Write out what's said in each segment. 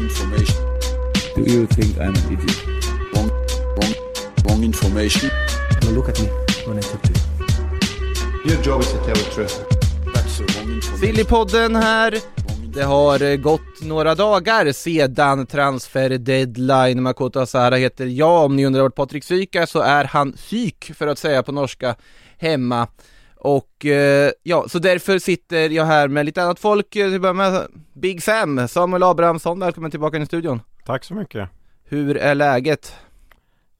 Information. Do you think I'm an idiot? Wrong, wrong, wrong information. Now look at me when I talk to you. Your job is to tell the truth. That's the wrong information. Sillypodden här. Det har eh, gått några dagar sedan transfer deadline. Makoto Asahara heter jag. Om ni undrar vart Patrik Syk är så är han syk för att säga på norska hemma. Och eh, ja, så därför sitter jag här med lite annat folk. Eh, Till att börja med Big Sam, Samuel Abrahamsson, välkommen tillbaka in i studion. Tack så mycket. Hur är läget?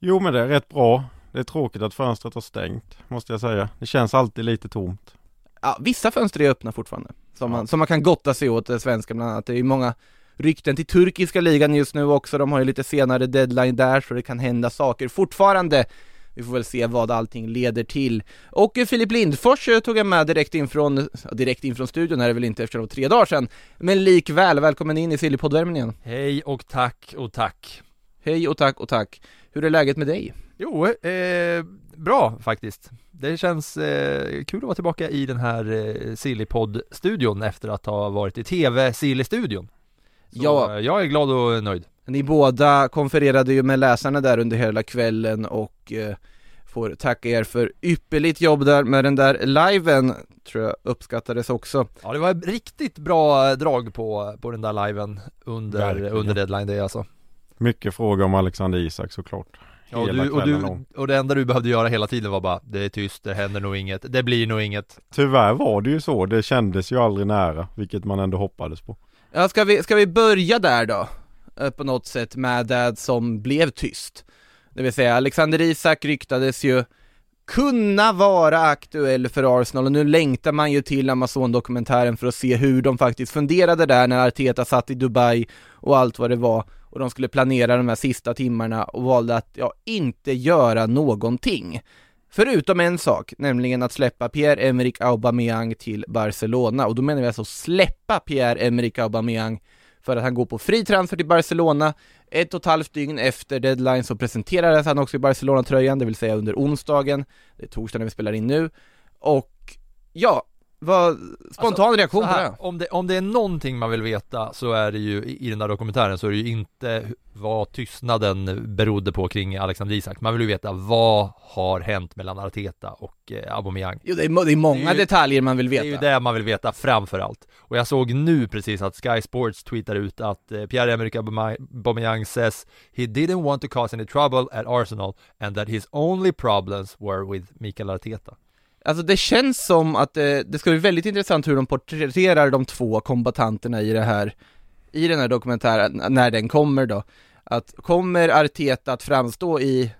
Jo men det är rätt bra. Det är tråkigt att fönstret har stängt, måste jag säga. Det känns alltid lite tomt. Ja, vissa fönster är öppna fortfarande, som man, som man kan gotta sig åt, eh, svenska bland annat. Det är ju många rykten till turkiska ligan just nu också, de har ju lite senare deadline där, så det kan hända saker fortfarande. Vi får väl se vad allting leder till. Och eh, Filip Lindfors eh, tog jag med direkt in från, direkt in från studion är det väl inte eftersom det var tre dagar sedan, men likväl, välkommen in i Sillypoddvärmen igen. Hej och tack och tack. Hej och tack och tack. Hur är läget med dig? Jo, eh, bra faktiskt. Det känns eh, kul att vara tillbaka i den här eh, Sillypodd-studion efter att ha varit i TV-Silly-studion. Så Ja. eh, jag är glad och nöjd. Ni båda konfererade ju med läsarna där under hela kvällen och eh, får tacka er för ypperligt jobb där med den där liven, tror jag uppskattades också. Ja, det var ett riktigt bra drag på, på den där liven under, Verkligen. under deadline day alltså. Mycket fråga om Alexander Isak såklart. Ja, och, Hela du, och, kvällen du, och det enda du behövde göra hela tiden var bara Det är tyst, det händer nog inget, det blir nog inget Tyvärr var det ju så. Det kändes ju aldrig nära, vilket man ändå hoppades på. Ja, ska vi, ska vi börja där då? Eh, på något sätt med det som blev tyst. Det vill säga, Alexander Isak ryktades ju kunna vara aktuell för Arsenal och nu längtar man ju till Amazon-dokumentären för att se hur de faktiskt funderade där när Arteta satt i Dubai och allt vad det var och de skulle planera de här sista timmarna och valde att, ja, inte göra någonting. Förutom en sak, nämligen att släppa Pierre-Emerick Aubameyang till Barcelona och då menar vi alltså släppa Pierre-Emerick Aubameyang för att han går på fri transfer till Barcelona. Ett och ett halvt dygn efter deadline så presenterades han också i Barcelona-tröjan, det vill säga under onsdagen. Det är torsdag när vi spelar in nu. Och ja, vad, spontan Alltså, reaktion så på här, det? om det? Om det är någonting man vill veta så är det ju i den där dokumentären så är det ju inte vad tystnaden berodde på kring Alexander Isak. Man vill ju veta vad har hänt mellan Arteta och eh, Aubameyang. Jo, det är, det är många Det är ju- detaljer man vill Det veta. är ju det man vill veta framför allt. Och jag såg nu precis att Sky Sports tweetar ut att eh, Pierre-Emerick Aubame- Aubameyang says he didn't want to cause any trouble at Arsenal and that his only problems were with Mikael Arteta. Alltså det känns som att det, det ska bli väldigt intressant hur de porträtterar de två kombatanterna i det här, i den här dokumentären, när den kommer då. Att kommer Arteta att framstå i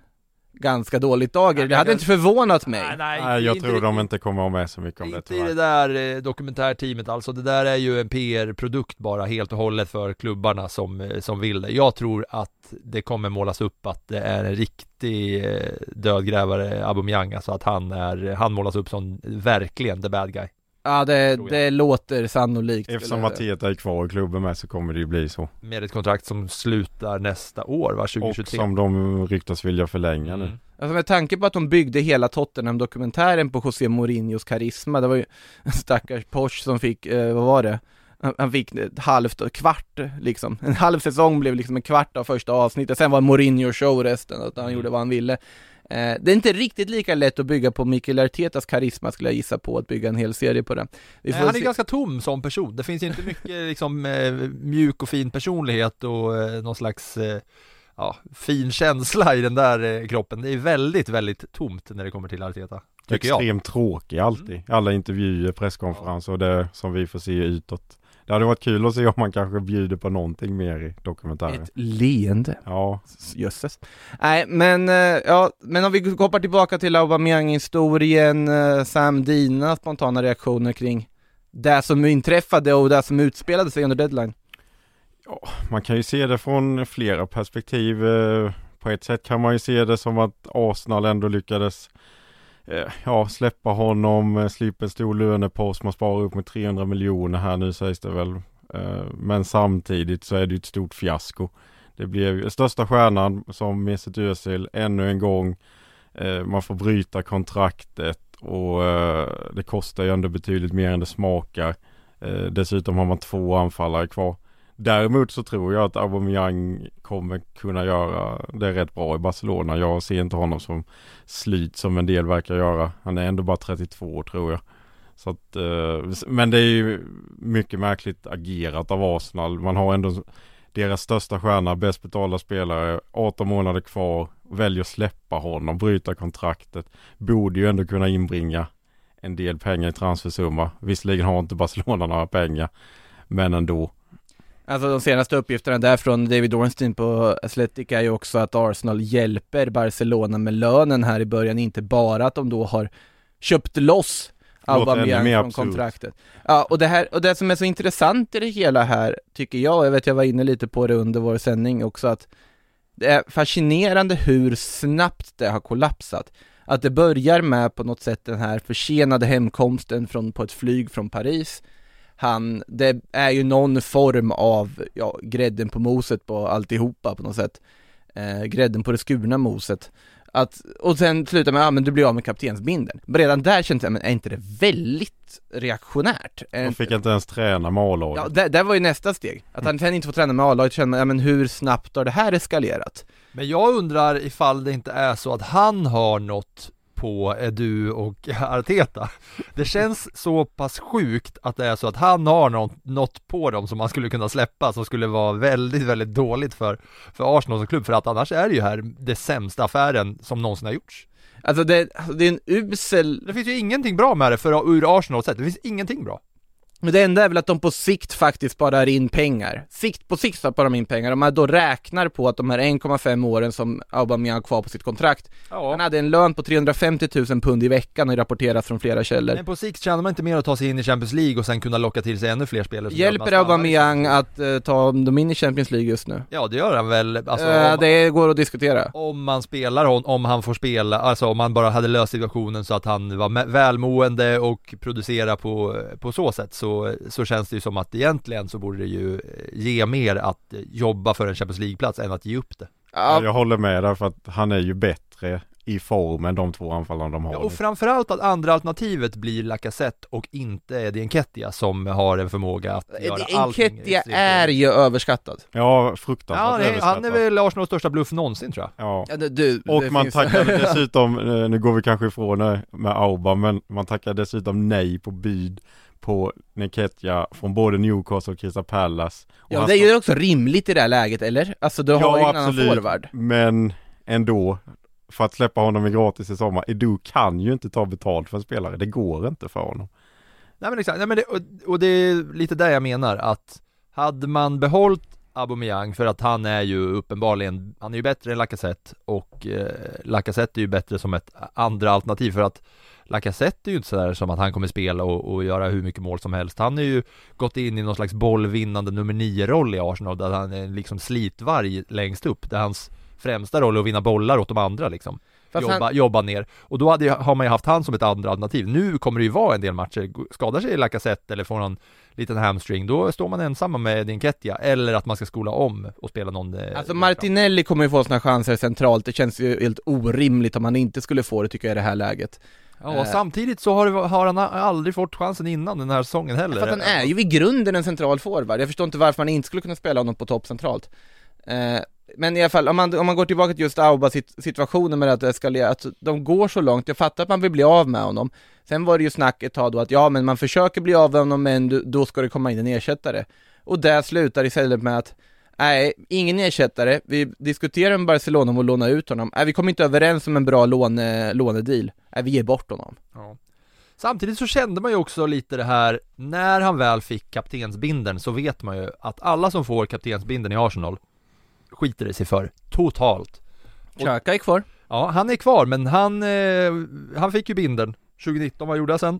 ganska dåligt dager? Det hade inte förvånat mig. Nej, jag tror de inte kommer att ha med så mycket om det Inte i det tyvärr. där eh, dokumentärteamet alltså, det där är ju en PR-produkt bara helt och hållet för klubbarna som, eh, som vill det. Jag tror att det kommer målas upp att det är en riktig eh, dödgrävare, Aubameyang, alltså att han är, han målas upp som verkligen the bad guy. Ja, det, det låter sannolikt. Eftersom. Arteta är kvar i klubben med så kommer det ju bli så. Med ett kontrakt som slutar nästa år, va? Och 2023. som de ryktas vilja förlänga nu. Mm. Alltså med tanke på att de byggde hela Tottenham-dokumentären på José Mourinhos karisma, det var ju en stackars Porsche som fick, eh, vad var det? Han- Han fick ett halvt, kvart liksom, en halv säsong blev liksom en kvart av första avsnittet, sen var Mourinho show resten, att han Mm. gjorde vad han ville. Eh, det är inte riktigt lika lätt att bygga på Mikael Artetas karisma skulle jag gissa på, att bygga en hel serie på det. Vi Nej, får han är se. ganska tom som person. Det finns ju inte mycket liksom eh, mjuk och fin personlighet och eh, någon slags eh, ja, fin känsla i den där eh, kroppen. Det är väldigt, väldigt tomt när det kommer till Arteta. Jag. Extremt tråkig alltid. Alla intervjuer, presskonferenser och det som vi får se utåt. Det hade varit kul att se om man kanske bjuder på någonting mer i dokumentären. Ett leende. Ja, Jösses. Nej, men, eh, ja, men om vi hoppar tillbaka till Aubameyang-historien, eh, Sam, dina spontana reaktioner kring det som inträffade och det som utspelade sig under deadline? man kan ju se det från flera perspektiv. Eh, På ett sätt kan man ju se det som att Arsenal ändå lyckades Eh, ja, släppa honom, eh, slippa en stor lönepost, man sparar upp med 300 miljoner här nu sägs det väl. Eh, men samtidigt så är det ju ett stort fiasko. Det blev ju största stjärnan som Mesut Özil ännu en gång. Man får bryta kontraktet och det kostar ju ändå betydligt mer än det smakar. Dessutom har man två anfallare kvar. Däremot så tror jag att Aubameyang kommer kunna göra det rätt bra i Barcelona. Jag ser inte honom som slut som en del verkar göra. Han är ändå bara 32 år tror jag. Så att, eh, men det är ju mycket märkligt agerat av Arsenal. Man har ändå deras största stjärna, bäst betalda spelare, 18 månader kvar, väljer att släppa honom, bryta kontraktet. Borde ju ändå kunna inbringa en del pengar i transfersumma. Visserligen har inte Barcelona några pengar, men ändå. Alltså de senaste uppgifterna där från David Ornstein på Athletic är ju också att Arsenal hjälper Barcelona med lönen här i början, inte bara att de då har köpt loss Aubameyang från absurt. kontraktet. Ja, och det här, och det som är så intressant i det hela här, tycker jag, jag vet jag var inne lite på det under vår sändning också, att det är fascinerande hur snabbt det har kollapsat. Att det börjar med på något sätt den här försenade hemkomsten från, på ett flyg från Paris. Han, det är ju någon form av, ja, grädden på moset på alltihopa på något sätt. Eh, grädden på det skurna moset. Att, och sen slutar med, ja men du blir av med kaptensbindeln. Men redan där kände jag, men är inte det väldigt reaktionärt? Inte- fick inte ens träna med A-laget. Ja, det, det var ju nästa steg. Att han sen inte får träna med A-laget, känner man, ja men hur snabbt har det här eskalerat? Men jag undrar ifall det inte är så att han har något på Edu och Arteta. Det känns så pass sjukt att det är så att han har något, något på dem som man skulle kunna släppa som skulle vara väldigt, väldigt dåligt för, för Arsenal som klubb för att annars är det ju här det sämsta affären som någonsin har gjorts. Alltså det, det är en usel Det finns ju ingenting bra med det för ur Arsenals sätt, det finns ingenting bra. Men det enda är väl att de på sikt faktiskt sparar in pengar. Sikt på sikt sparar de in pengar. Om man då räknar på att de här 1,5 åren som Aubameyang har kvar på sitt kontrakt. Ja. Han hade en lön på 350 000 pund i veckan och rapporteras från flera källor. Men på sikt tjänar man inte mer att ta sig in i Champions League och sen kunna locka till sig ännu fler spelare Hjälper Aubameyang att eh, ta dem in i Champions League just nu? Ja det gör han väl, alltså Eh, om, det går att diskutera. om man spelar hon, om han får spela, alltså om man bara hade löst situationen så att han var välmående och producera på, på så sätt så, så känns det ju som att egentligen så borde det ju eh, ge mer att eh, jobba för en Champions League-plats än att ge upp det. Ja, jag håller med där för att han är ju bättre i form än de två anfallarna de har. Ja, och framförallt att andra alternativet blir Lacazette och inte Eddie Nketiah som har en förmåga att göra Eddie allting Nketiah är ju överskattad. Ja, fruktansvärt Ja, det, han överskattat. är väl Arsenals största bluff någonsin tror jag. Ja. Ja, det, du, Och man finns- tackade dessutom, eh, nu går vi kanske ifrån det med Auba, men man tackade dessutom nej på bud på Nketiah från både Newcastle och Crystal Palace. Och Ja, det är ju också rimligt i det här läget, eller? Alltså du har ju en annan forward. men ändå, för att släppa honom i gratis i sommar, Edu kan ju inte ta betalt för en spelare, det går inte för honom. Nej men exakt, nej, men det, och, och det är lite där jag menar att hade man behållit Aubameyang för att han är ju uppenbarligen, han är ju bättre än Lacazette och eh, Lacazette är ju bättre som ett andra alternativ för att Lacazette är ju inte sådär som att han kommer spela och, och göra hur mycket mål som helst. Han har ju gått in i någon slags bollvinnande nummer nio roll i Arsenal där han är liksom slitvarg längst upp, där hans främsta roll är att vinna bollar åt de andra liksom Fast jobba, han- jobba ner. Och då hade, har man ju haft han som ett andra alternativ. Nu kommer det ju vara en del matcher, skadar sig Lacazette eller får någon liten hamstring, då står man ensamma med din Ketja eller att man ska skola om och spela någon eh, Alltså Martinelli kommer ju få sina chanser centralt, det känns ju helt orimligt om han inte skulle få det tycker jag i det här läget. Ja, Eh. samtidigt så har, har han aldrig fått chansen innan den här säsongen heller. För att han är ju i grunden en central forward, jag förstår inte varför man inte skulle kunna spela honom på topp centralt. Eh, men i alla fall, om man, om man går tillbaka till just Auba situationen med att eskalera, att de går så långt, jag fattar att man vill bli av med honom. Sen var det ju snack ett tag då att ja, men man försöker bli av med honom, men då ska det komma in en ersättare. Och där slutar istället med att Nej, ingen ersättare. Vi diskuterar med Barcelona om att låna ut honom. Nej, vi kommer inte överens om en bra låne, lånedeal. Nej, vi ger bort honom. Ja. Samtidigt så kände man ju också lite det här, när han väl fick kaptensbindeln så vet man ju att alla som får kaptensbindeln i Arsenal skiter det sig för, totalt. Xhaka är kvar. Ja, han är kvar men han, eh, han fick ju bindeln 2019, vad gjorde han sen?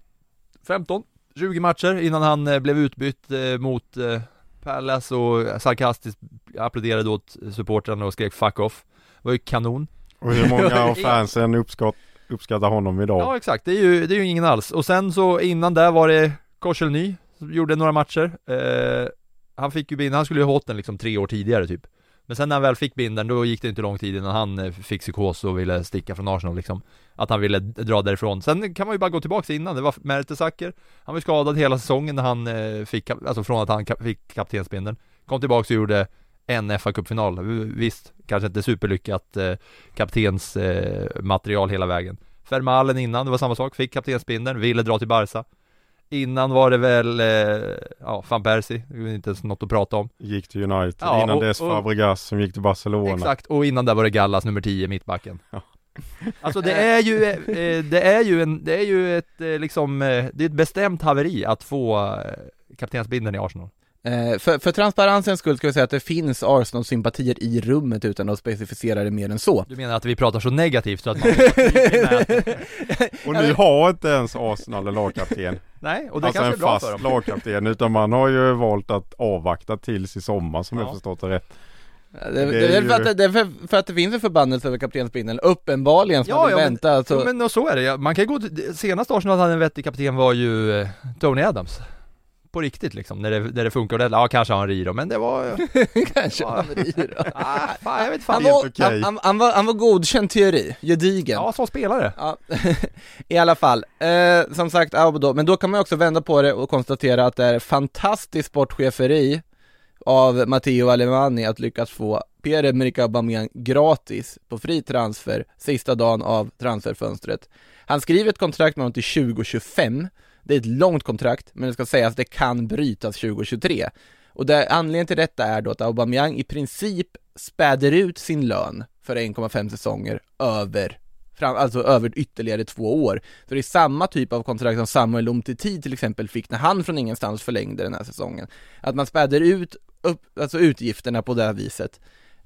15, 20 matcher innan han eh, blev utbytt eh, mot, eh, Palace och sarkastiskt applåderade åt supportrarna och skrek 'fuck off' Det var ju kanon Och hur många av fansen uppskatt, uppskattar honom idag? Ja exakt, det är, ju, det är ju ingen alls. Och sen så innan där var det Korselny som gjorde några matcher. Eh, han fick ju binden, han skulle ju ha hållit den liksom tre år tidigare typ. Men sen när han väl fick binden, då gick det inte lång tid innan han eh, fick psykos och ville sticka från Arsenal liksom. Att han ville dra därifrån. Sen kan man ju bara gå tillbaka innan, det var Mertesacker. Han var skadad hela säsongen när han eh, fick, alltså från att han fick kaptensbindeln. Kom tillbaka och gjorde en fa cupfinal Visst, kanske inte superlyckat eh, kaptens eh, material hela vägen. Vermalen innan, det var samma sak, fick kaptensbindeln, ville dra till Barca. Innan var det väl, eh, ja, van Persie, det är inte ens något att prata om. Gick till United, Ja, innan och- dess Fabregas som gick till Barcelona. Exakt, och innan där var det Gallas nummer 10, mittbacken. Ja. Alltså det är ju, eh, det är ju en, det är ju ett eh, liksom, eh, det är ett bestämt haveri att få eh, kaptensbindeln i Arsenal. Eh, för, för transparensens skull ska vi säga att det finns Arsenal-sympatier i rummet utan att specificera det mer än så. Du menar att vi pratar så negativt så att man Och nu har inte ens Arsenal en lagkapten. Nej, och det alltså kanske en är bra fast för dem. lagkapten, utan man har ju valt att avvakta tills i sommar som Ja. jag förstått det rätt. Det, Det det, är är för, ju- att, det är för, för att det finns en förbannelse över kaptensbindeln, uppenbarligen, som man vill men, vänta. Alltså, jo, men och så är det, Ja, man kan ju gå till, senast Arsenal hade en vettig kapten var ju eh, Tony Adams På riktigt liksom, när det, när det funkar ordentligt, ja kanske har han ri då, men det var kanske han rir då. ah, fan, jag vet han, fan var, okej. han, han, han, var, han var godkänd teori, gedigen. Ja, som spelare Ja, i alla fall. Eh, som sagt, men då kan man också vända på det och konstatera att det är fantastiskt sportcheferi av Matteo Alemani att lyckas få Pierre-Emerick Aubameyang gratis på fri transfer sista dagen av transferfönstret. Han skriver ett kontrakt med honom till 2025. Det är ett långt kontrakt, men det ska sägas att det kan brytas 2023. Och det, anledningen till detta är då att Aubameyang i princip späder ut sin lön för 1,5 säsonger över fram, alltså över ytterligare två år. Så det är samma typ av kontrakt som Samuel Umtiti till exempel fick när han från ingenstans förlängde den här säsongen. Att man späder ut upp, alltså utgifterna på det här viset.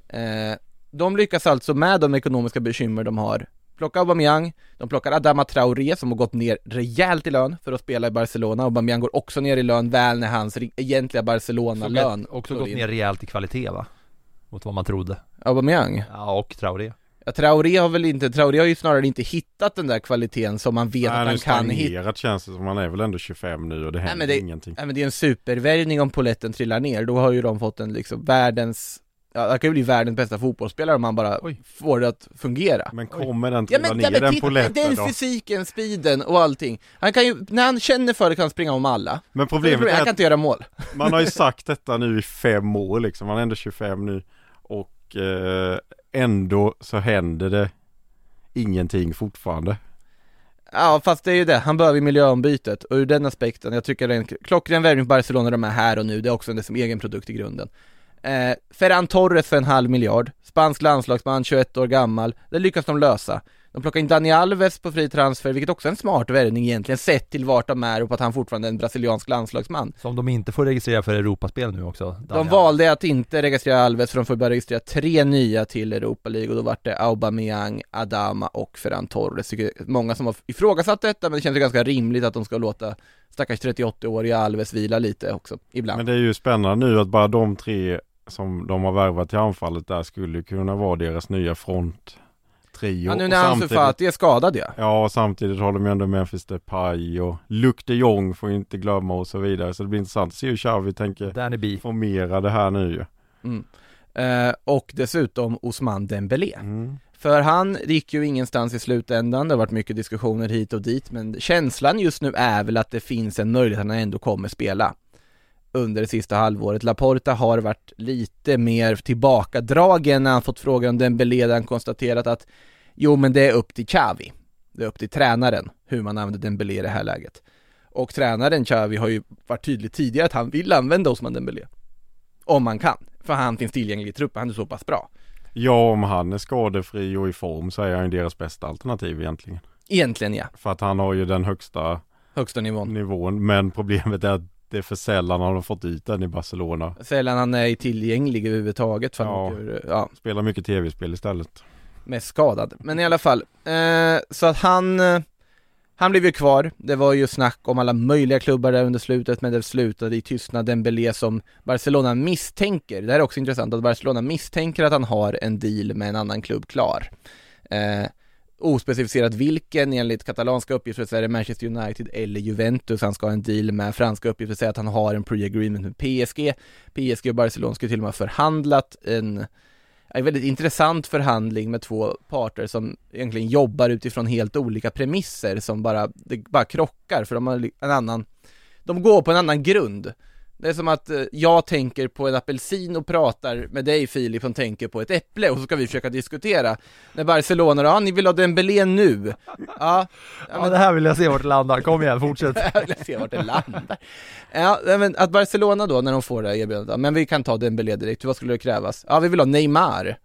Eh, de lyckas alltså med de ekonomiska bekymmer de har plocka Aubameyang, de plockar Adama Traoré som har gått ner rejält i lön för att spela i Barcelona, Aubameyang går också ner i lön väl när hans egentliga Barcelona-lön Också gått in. ner rejält i kvalitet va? Mot vad man trodde Aubameyang? Ja, och Traoré Ja, Traoré har väl inte, Traoré har ju snarare inte hittat den där kvaliteten som man vet Nej, att han kan hitta stagnerat känns det som, han är väl ändå 25 nu och det händer men det- ingenting. Nej men det är en supervärvning om poletten trillar ner, då har ju de fått en liksom världens Ja, han kan ju bli världens bästa fotbollsspelare om man bara Oj. får det att fungera. Men kommer den Ja trilla men, ner ja, men den titta, poletten den då? fysiken, speeden och allting. Han kan ju, när han känner för det kan han springa om alla. Men Problemet problemet Han är kan att inte göra mål. man har ju sagt detta nu i fem år liksom, han är ändå 25 nu. Och eh, ändå så händer det ingenting fortfarande. Ja fast det är ju det, han behöver miljöombytet. Och ur den aspekten, jag tycker det är en klockren värvning på Barcelona de är här och nu, det är också en som egen produkt i grunden eh, Ferran Torres för en halv miljard, spansk landslagsman, 21 år gammal, det lyckas de lösa De plockar in Dani Alves på fri transfer, vilket också är en smart värvning egentligen, sett till vart de är och på att han fortfarande är en brasiliansk landslagsman Som de inte får registrera för Europaspel nu också De valde att inte registrera Alves för de får bara registrera tre nya till Europa League och då vart det Aubameyang, Adama och Ferran Torres. Många som har ifrågasatt detta men det känns ju ganska rimligt att de ska låta stackars 38-åriga Alves vila lite också, ibland. Men det är ju spännande nu att bara de tre som de har värvat till anfallet där skulle kunna vara deras nya front trio. ja, nu när Ansu Fati är skadad ja. Ja, och samtidigt har de ju ändå Memphis Depay och Luc de Jong får ju inte glömma och så vidare. Så det blir intressant att se hur Xavi tänker formera det här nu ju. Mm. Eh, och dessutom Osman Dembélé. Mm. För han gick ju ingenstans i slutändan, det har varit mycket diskussioner hit och dit, men känslan just nu är väl att det finns en möjlighet att han ändå kommer spela under det sista halvåret. Laporta har varit lite mer tillbakadragen när han fått frågan om Dembélé där han konstaterat att jo men det är upp till Xavi, det är upp till tränaren hur man använder Dembélé i det här läget. Och tränaren Xavi har ju varit tydlig tidigare att han vill använda Osman Dembélé. Om man kan, för han finns tillgänglig i truppen, han är så pass bra. Ja, om han är skadefri och i form så är han ju deras bästa alternativ egentligen. Egentligen ja, För att han har ju den högsta högsta nivån. nivån. Men problemet är att det är för sällan han har fått ut den i Barcelona. Sällan han är tillgänglig överhuvudtaget för Ja. åker, ja, Spelar mycket tv-spel istället. mest skadad. Men i alla fall, eh, så att han, eh, Han blev ju kvar, det var ju snack om alla möjliga klubbar där under slutet men det slutade i tystnad Dembélé som Barcelona misstänker, det här är också intressant, att Barcelona misstänker att han har en deal med en annan klubb klar. Eh, ospecificerat vilken, enligt katalanska uppgifter så är det Manchester United eller Juventus han ska ha en deal med, franska uppgifter säger att han har en pre-agreement med PSG, PSG och Barcelona ska till och med ha förhandlat en en väldigt intressant förhandling med två parter som egentligen jobbar utifrån helt olika premisser som bara, det bara krockar för de har en annan, de går på en annan grund. Det är som att eh, jag tänker på en apelsin och pratar med dig Filip som tänker på ett äpple och så ska vi försöka diskutera. När Barcelona då, ja ni vill ha Dembélé nu? Ja, Ja, det här vill jag se vart det landar, kom igen, fortsätt. jag vill se vart det landar. Ja, men att Barcelona då, när de får det här erbjudandet, ja, men vi kan ta Dembélé direkt, vad skulle det krävas? Ja, vi vill ha Neymar.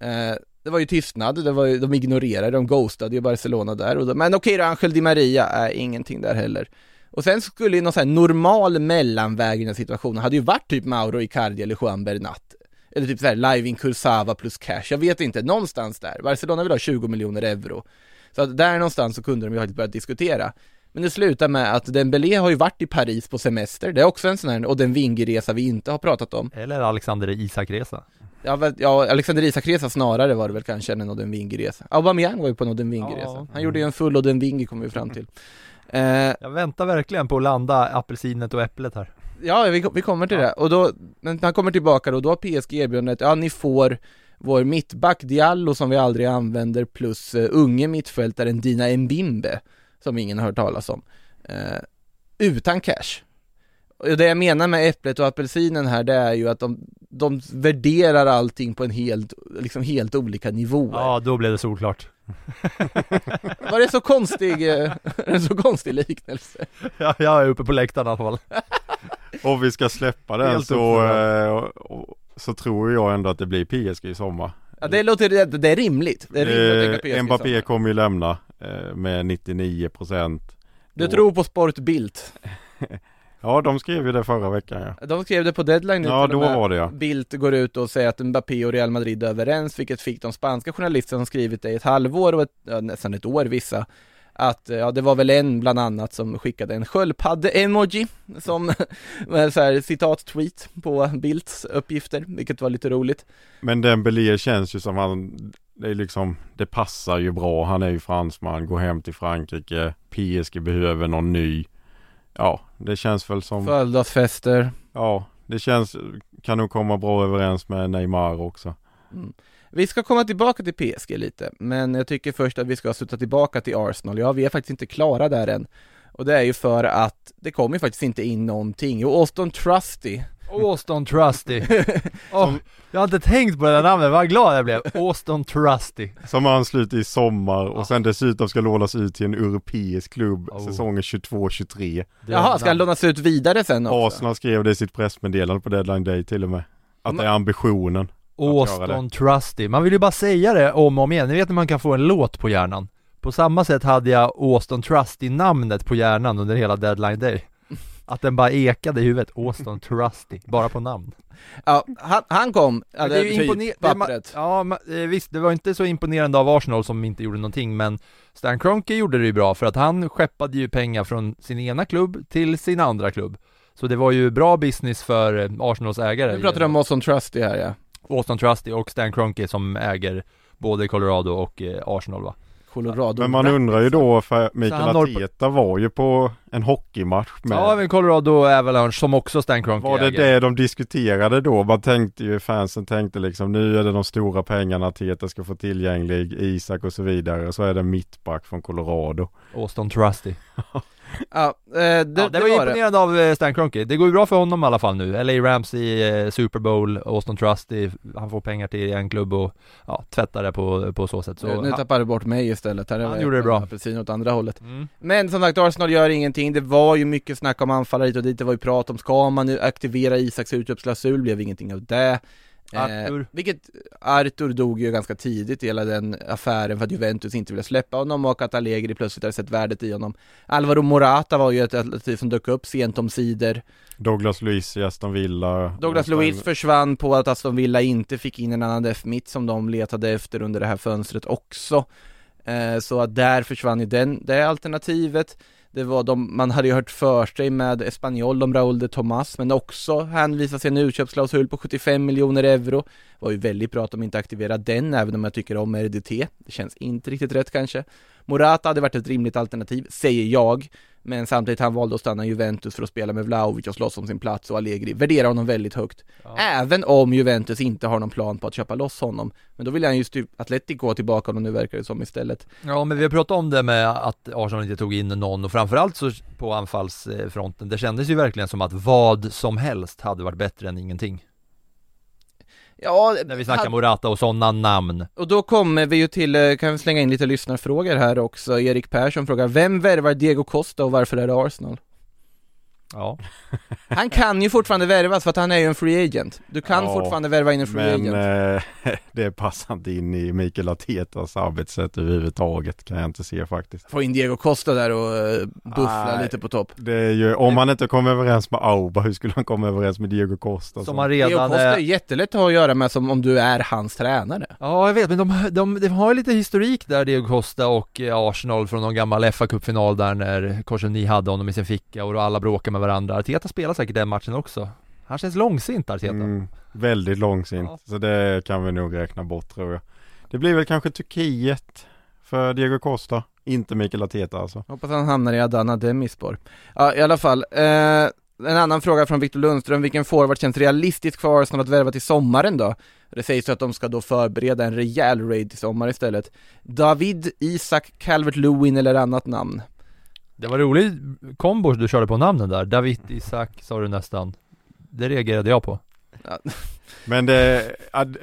Eh, det var ju tystnad, det var ju, de ignorerade, de ghostade ju Barcelona där, och då, men okej då, Angel Di Maria, är ingenting där heller. Och sen skulle ju någon sån här normal mellanväg i den situationen, hade ju varit typ Mauro Icardi eller Juan Bernat. Eller typ såhär live in Kursava plus cash, jag vet inte, någonstans där. Barcelona vill ha 20 miljoner euro. Så att där någonstans så kunde de ju faktiskt börja diskutera. Men det slutar med att Dembélé har ju varit i Paris på semester, det är också en sån här, och den Vingeresa vi inte har pratat om. Eller Alexander Isak-resa. Ja, ja Alexander Isak-resa snarare var det väl kanske än en Oden Wingi-resa. Aubameyang var ju på en Oden Wingi-resa. Ja. Han gjorde ju en full Oden Wingi kom vi fram till. Eh, Jag väntar verkligen på att landa apelsinet och äpplet här. ja, vi, vi kommer till det. Och då, när han kommer tillbaka då, då har PSG erbjudandet, ja ni får vår mittback Diallo som vi aldrig använder plus uh, unge mittfältaren Dina Mbimbe som ingen har hört talas om. Eh, utan cash. Och det jag menar med äpplet och apelsinen här det är ju att de, de värderar allting på en helt, liksom helt olika nivåer. Ja, då blev det solklart. Var det så konstig, eh, en så konstig liknelse? Ja, jag är uppe på läktaren i alla fall. Om vi ska släppa den Helt så, uppförande. eh, och- och- så tror jag ändå att det blir PSG i sommar. Ja det låter, det, det är rimligt. Det är rimligt att tänka Eh, PSG Mbappé kommer ju lämna eh, med 99% Du tror på Sport Bilt? Ja de skrev ju det förra veckan ja. De skrev det på deadline nu Ja då var det ja. Bildt går ut och säger att Mbappé och Real Madrid är överens, vilket fick de spanska journalisterna som skrivit det i ett halvår och ett, ja, nästan ett år vissa att, ja det var väl en bland annat som skickade en sköldpadde-emoji som så här citat-tweet på Bildts uppgifter, vilket var lite roligt. Men Dembélé känns ju som han Det är liksom Det passar ju bra Han är ju fransman Går hem till Frankrike PSG behöver någon ny Ja det känns väl som Födelsedagsfester. Ja det känns Kan nog komma bra överens med Neymar också Mm. Vi ska komma tillbaka till PSG lite, men jag tycker först att vi ska sluta tillbaka till Arsenal. Ja, vi är faktiskt inte klara där än. Och det är ju för att det kommer ju faktiskt inte in någonting. Och Austin Trusty, Austin Trusty. Åh, jag har inte tänkt på det där namnet, vad glad jag blev. Austin Trusty. Som ansluter i sommar och sen dessutom ska lånas ut till en europeisk klubb Oh. säsongen 22-23 jaha, ska han lånas ut vidare sen också? Arsenal skrev det i sitt pressmeddelande på deadline day till och med Att det är ambitionen. Austin Trusty. Man vill ju bara säga det om och om igen. Ni vet när man kan få en låt på hjärnan. På samma sätt hade jag Austin Trusty namnet på hjärnan under hela deadline day. Att den bara ekade i huvudet. Austin Trusty. Bara på namn. Ja, han, han kom, ja, det ju är typ imponer- pappret. Ja, eh, visst, det var inte så imponerande av Arsenal som inte gjorde någonting, men Stan Kroenke gjorde det ju bra för att han skeppade ju pengar från sin ena klubb till sin andra klubb. Så det var ju bra business för eh, Arsenals ägare. Nu pratar du om Austin Trusty här ja. Austin Trusty och Stan Kroenke som äger både Colorado och eh, Arsenal va? Colorado. Men man undrar ju då för Mikael Arteta var ju på en hockeymatch med Ja, men Colorado Avalanche som också Stan Kroenke Var det äger. det de diskuterade då? Man tänkte ju, fansen tänkte liksom nu är det de stora pengarna Arteta ska få tillgänglig, Isak och så vidare. Och så är det mittback från Colorado. Austin Trusty. Ja, eh, det, ja, det, var imponerande av eh, Stan Kroenke. Det går ju bra för honom i alla fall nu. LA Rams i eh, Super Bowl, Austin Trusty, han får pengar till en klubb och ja, tvättar det på, på så sätt. Så, nu ja. tappar du bort mig istället. Här är Han det gjorde det bra. Apelsin åt andra hållet. Mm. Men som sagt, Arsenal gör ingenting. Det var ju mycket snack om anfallare hit och dit. Det var ju prat om, ska man nu aktivera Isaks utköpsklausul? Blev ingenting av det. Arthur. Eh, vilket Arthur dog ju ganska tidigt i hela den affären för att Juventus inte ville släppa honom och att Allegri plötsligt hade sett värdet i honom. Alvaro Morata var ju ett alternativ som dök upp sent om sidor. Douglas Luiz i Aston Villa. Douglas Luiz försvann på att Aston Villa inte fick in en annan def mitt som de letade efter under det här fönstret också. Eh, så att där försvann ju den, det alternativet. Det var de, man hade ju hört för sig med Espanyol om Raúl de Tomas, men också hänvisas till en utköpsklausul på 75 miljoner euro. Det var ju väldigt bra att de inte aktiverade den, även om jag tycker om RDT. Det känns inte riktigt rätt kanske. Morata hade varit ett rimligt alternativ, säger jag. Men samtidigt han valde att stanna i Juventus för att spela med Vlahovic och slåss om sin plats och Allegri värderar honom väldigt högt. Ja. Även om Juventus inte har någon plan på att köpa loss honom. Men då vill han just typ Atletico ha tillbaka honom nu verkar det som istället. Ja men vi har pratat om det med att Arsenal inte tog in någon och framförallt så på anfallsfronten, det kändes ju verkligen som att vad som helst hade varit bättre än ingenting. Ja, När vi snackar Morata och sådana namn. Och då kommer vi ju till, eh, kan vi slänga in lite lyssnarfrågor här också. Erik Persson frågar, vem värvar Diego Costa och varför är det Arsenal? Ja. Han kan ju fortfarande värvas för att han är ju en free agent. Du kan Ja, fortfarande värva in en free Men agent. eh, det passar inte in i Mikael Artetas arbetssätt överhuvudtaget kan jag inte se faktiskt. Få in Diego Costa där och eh, buffla Nej. lite på topp. Det är ju, om han inte kommer överens med Auba, hur skulle han komma överens med Diego Costa? Som han Diego redan Costa är är... jättelätt att ha att göra med som om du är hans tränare. Ja jag vet, men de, de, de har ju lite historik där, Diego Costa och eh, Arsenal från någon gammal fa Cup-final där när Korseni hade honom i sin ficka och då alla bråkar med varandra. Arteta spelar säkert den matchen också. Han känns långsint Arteta. Mm, väldigt långsint, Ja. så det kan vi nog räkna bort tror jag. Det blir väl kanske Turkiet för Diego Costa, inte Mikael Arteta alltså. Hoppas han hamnar i Adana Demispor. Ja, i alla fall. Eh, en annan fråga från Victor Lundström, vilken forward känns realistisk för Arsenal att värva till sommaren då? Det sägs ju att de ska då förbereda en rejäl raid till sommar istället. David, Isak, Calvert-Lewin eller annat namn? Det var rolig kombo du körde på namnen där. David Isak sa du nästan. Det reagerade jag på. Men det,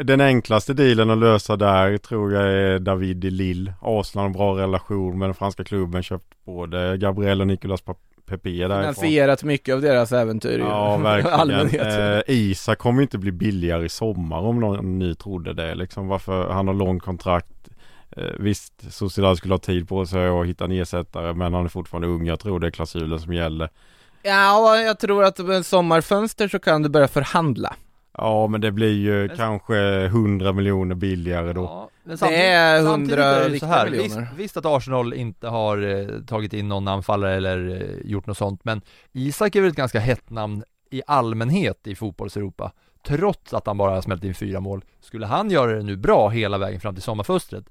den enklaste dealen att lösa där tror jag är David i Lille. Arsenal bra relation med den franska klubben, köpt både Gabriel och Nicolas Pa- Pepe därifrån. finansierat mycket av deras äventyr. Ja, verkligen. Eh, Isak kommer inte bli billigare i sommar om någon ny trodde det liksom. Varför han har långt kontrakt. Eh, visst, Sociedad skulle ha tid på sig att hitta en ersättare men han är fortfarande ung. Jag tror det är klausulen som gäller. Ja, jag tror att med sommarfönster så kan du börja förhandla. Ja, men det blir ju Men- kanske 100 miljoner billigare då. Ja, men Det är 100 samtidigt är det så här. Visst, miljoner. visst att Arsenal inte har eh, tagit in någon anfallare eller eh, gjort något sånt, men Isak är väl ett ganska hett namn i allmänhet i fotbolls-Europa. Trots att han bara har smält in fyra mål. Skulle han göra det nu bra hela vägen fram till sommarfönstret,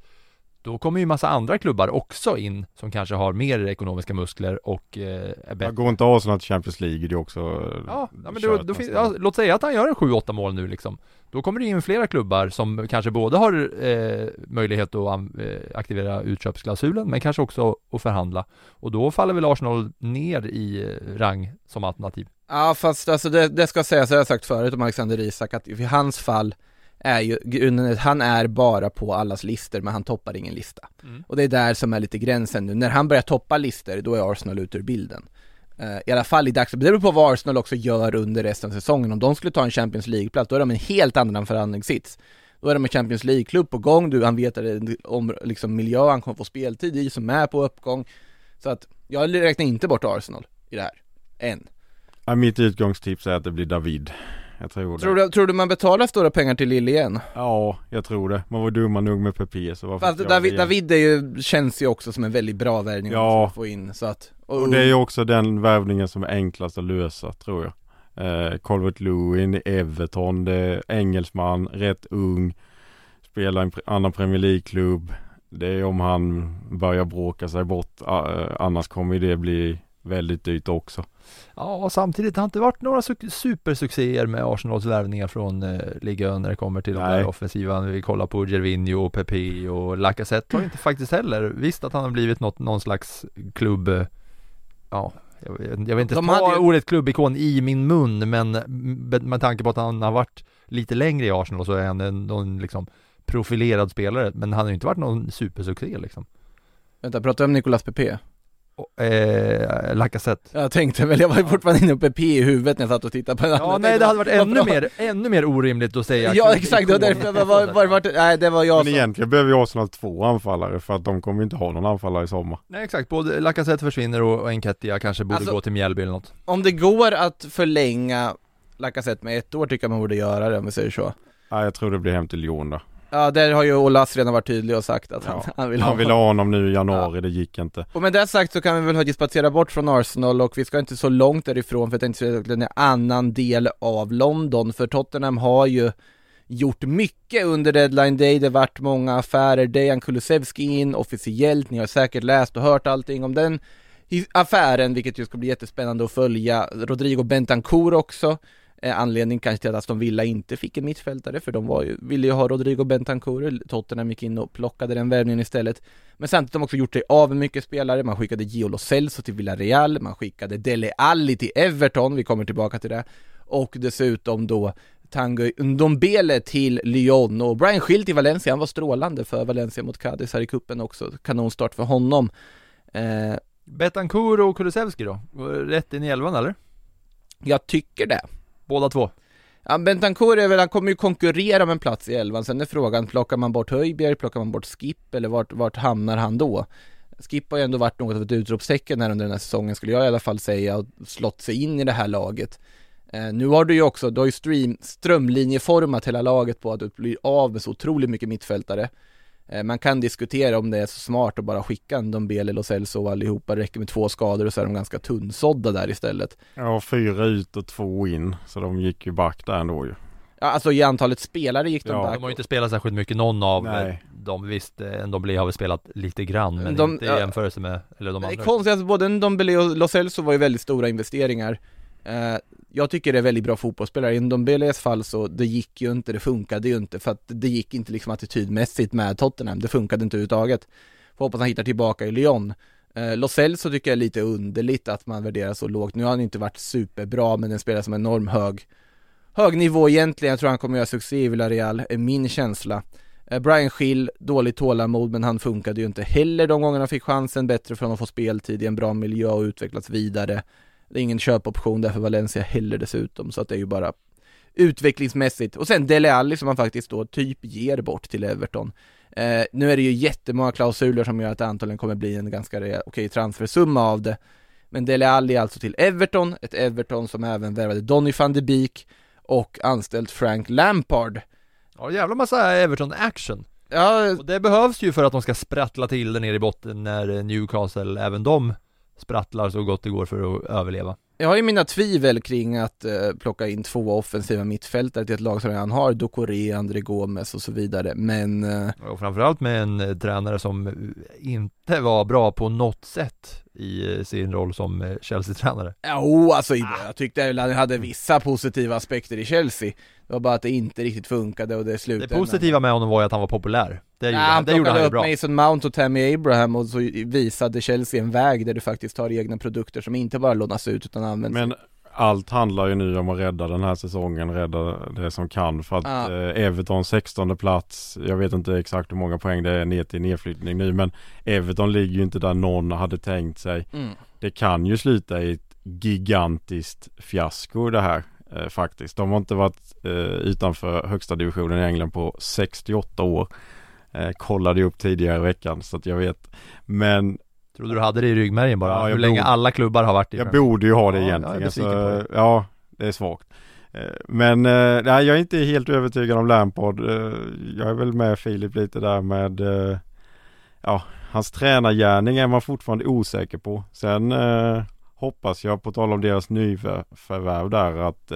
då kommer ju massa andra klubbar också in som kanske har mer ekonomiska muskler och eh, är Jag bättre. går inte Arsenal till Champions League, det är också Ja, ja men då, då finns, ja, låt säga att han gör en 7-8 mål nu liksom. Då kommer det in flera klubbar som kanske både har eh, möjlighet att eh, aktivera utköpsklausulen men kanske också att förhandla. Och då faller väl Arsenal ner i eh, rang som alternativ. Ja fast alltså det, det ska sägas, det har jag sagt förut om Alexander Isak, att i hans fall är ju grunden han är bara på allas listor men han toppar ingen lista. Mm. Och det är där som är lite gränsen nu, när han börjar toppa listor då är Arsenal ute ur bilden. Eh, I alla fall i dagsläget, det beror på vad Arsenal också gör under resten av säsongen. Om de skulle ta en Champions League-plats, då är de en helt annan förhandlingssits. Då är de en Champions League-klubb på gång, du, han vet att det är om liksom miljö han kommer få speltid i, som är på uppgång. Så att, jag räknar inte bort Arsenal i det här, än. Ja, mitt utgångstips är att det blir David. Jag tror det. Tror du, tror du man betalar stora pengar till Lille igen? Ja, jag tror det. Man var dumma nog med Pepe så varför Fast David? David är ju, känns ju också som en väldigt bra värvning Ja. att få in, så att Och det är ju också den värvningen som är enklast att lösa tror jag. Eh, Colbert Lewin Everton, det är engelsman, rätt ung, spelar i en annan Premier League-klubb. Det är om han börjar bråka sig bort, eh, annars kommer det bli väldigt dyrt också. Ja, och samtidigt har det inte varit några su- supersuccéer med Arsenals värvningar från eh, ligan när det kommer till de Nej. där offensiva. Vi kollar på Gervinho, och Pepe och Lacazette har inte faktiskt heller. Visst att han har blivit något, någon slags klubb, eh, ja, jag, vet- jag vill inte De ta ju- ordet klubbikon i min mun, men med, med tanke på att han har varit lite längre i Arsenal så är han en, någon liksom profilerad spelare, men han har ju inte varit någon supersuccé liksom. Vänta, pratar du om Nicolas Pepe? Eh, Lacazette. Jag tänkte väl, jag var ju fortfarande inne på Pepe i huvudet när jag satt och tittade på den Ja, nej det hade varit ännu mer, ännu mer orimligt att säga Ja exakt, det var därför jag var, var, var, var, nej det var jag Men som egentligen behöver ju Arsenal två anfallare för att de kommer inte ha någon anfallare i sommar. Nej exakt, både Lacazette försvinner och och Enketia kanske borde Alltså- gå till Mjällby eller något Om det går att förlänga Lacazette med ett år tycker jag man borde göra det om vi säger så Nej, jag tror det blir hem till Lyon då. Ja, där har ju Olas redan varit tydlig och sagt att han, Ja, han vill Han ha ville ha honom nu i januari, det gick inte. Och med det sagt så kan vi väl faktiskt spacera bort från Arsenal och vi ska inte så långt därifrån för att det är en annan del av London för Tottenham har ju gjort mycket under deadline day, det har varit många affärer, Dejan Kulusevski in officiellt, ni har säkert läst och hört allting om den affären, vilket ju ska bli jättespännande att följa. Rodrigo Bentancourt också, anledning kanske till att Aston Villa inte fick en mittfältare, för de var ju, ville ju ha Rodrigo Bentancourt, Tottenham gick in och plockade den värvningen istället. Men samtidigt har de också gjort sig av med mycket spelare, man skickade Gio Lo Celso till Villarreal, man skickade Dele Alli till Everton, vi kommer tillbaka till det, och dessutom då Tanguy Ndombele till Lyon och Brian Schill till Valencia, han var strålande för Valencia mot Cadiz här i kuppen också, kanonstart för honom. Eh, Betancourt och Kulusevski då? Rätt in i elvan eller? jag tycker det. Båda två? Ja, Bentancourt är väl, han kommer ju konkurrera om en plats i elvan, sen är frågan, plockar man bort Höjbjerg, plockar man bort Skip eller vart, vart hamnar han då? Skip har ju ändå varit något av ett utropstecken här under den här säsongen skulle jag i alla fall säga och slått sig in i det här laget. Eh, nu har du ju också, du har ju stream, strömlinjeformat hela laget på att du blir av med så otroligt mycket mittfältare. Eh, man kan diskutera om det är så smart att bara skicka en Dombele, Lo Celso och allihopa, det räcker med två skador och så är de ganska tunnsådda där istället. Ja, fyra ut och två in, så de gick ju back där ändå ju. Ja, alltså i antalet spelare gick de Ja, back. De har ju inte spelat särskilt mycket någon av Nej. dem, visst, eh, de har väl spelat lite grann men De- inte i ja. jämförelse med, eller de Det är andra konstigt, alltså både Ndombele och Lo Celso var ju väldigt stora investeringar eh, Eh, jag tycker det är väldigt bra fotbollsspelare, i Ndombeles fall så, det gick ju inte, det funkade ju inte för att det gick inte liksom attitydmässigt med Tottenham, det funkade inte överhuvudtaget. Får hoppas han hittar tillbaka i Lyon. Eh, Lo Celso tycker jag är lite underligt att man värderar så lågt, nu har han inte varit superbra men den spelar som enorm hög Hög nivå egentligen, jag tror han kommer göra succé i Villarreal, är min känsla. Eh, Brian Schill, dåligt tålamod men han funkade ju inte heller de gångerna han fick chansen, bättre för honom att få speltid i en bra miljö och utvecklas vidare. Det är ingen köpoption där för Valencia heller dessutom, så att det är ju bara utvecklingsmässigt. Och sen Dele Alli som man faktiskt då typ ger bort till Everton. Eh, nu är det ju jättemånga klausuler som gör att det antagligen kommer bli en ganska rejäl, okej transfersumma av det. Men Dele Alli alltså till Everton, ett Everton som även värvade Donny van de Beek och anställt Frank Lampard. Ja, jävla massa Everton action Ja, Och det behövs ju för att de ska sprattla till det nere i botten när Newcastle, även de sprattlar så gott det går för att överleva. Jag har ju mina tvivel kring att eh, plocka in två offensiva mittfältare till ett lag som redan har Ducoré, André Gomes och så vidare, men eh, Och framförallt med en eh, tränare som eh, inte var bra på något sätt i sin roll som eh, Chelsea-tränare. Jo, alltså jag tyckte väl att han hade vissa positiva aspekter i Chelsea. Det var bara att det inte riktigt funkade och det Det slutade positiva med honom var ju att han var populär. Det gjorde, Ja, han, han det gjorde han upp bra. Mason Mount och Tammy Abraham och så visade Chelsea en väg där du faktiskt har egna produkter som inte bara lånas ut utan används Men allt handlar ju nu om att rädda den här säsongen, rädda det som kan för att Ja. eh, Everton 16 plats, jag vet inte exakt hur många poäng det är ner till nedflyttning nu men Everton ligger ju inte där någon hade tänkt sig. mm. Det kan ju sluta i ett gigantiskt fiasko det här eh, faktiskt. De har inte varit eh, utanför högsta divisionen i England på 68 år. Eh, kollade ju upp tidigare i veckan så att jag vet. Men Trodde du hade det i ryggmärgen bara, Ja, jag hur länge bor- alla klubbar har varit i Jag borde ju ha det Ja, jag är egentligen. besviken så, på det. ja, det är svagt. Eh, Men eh, nej, jag är inte helt övertygad om Lampard. Eh, Jag är väl med Filip lite där med Ja, hans tränargärning är man fortfarande osäker på. Sen hoppas jag, på tal om deras nyförvärv där, att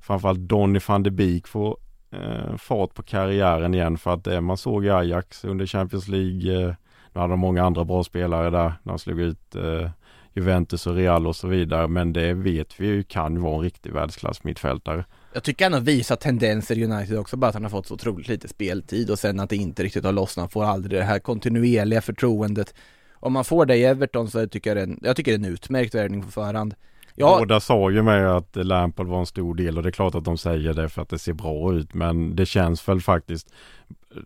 framförallt Donny van de Beek får eh, fart på karriären igen för att det man såg i Ajax under Champions League nu hade de många andra bra spelare där när de slog ut eh, Juventus och Real och så vidare. Men det vet vi ju kan vara en riktig världsklass mittfältare. Jag tycker han har visat tendenser i United också, bara att han har fått så otroligt lite speltid och sen att det inte riktigt har lossnat, får aldrig det här kontinuerliga förtroendet. Om man får det i Everton så tycker jag det jag tycker det är en utmärkt värvning på förhand. Ja, Båda sa ju med att Lampard var en stor del och det är klart att de säger det för att det ser bra ut. Men det känns väl faktiskt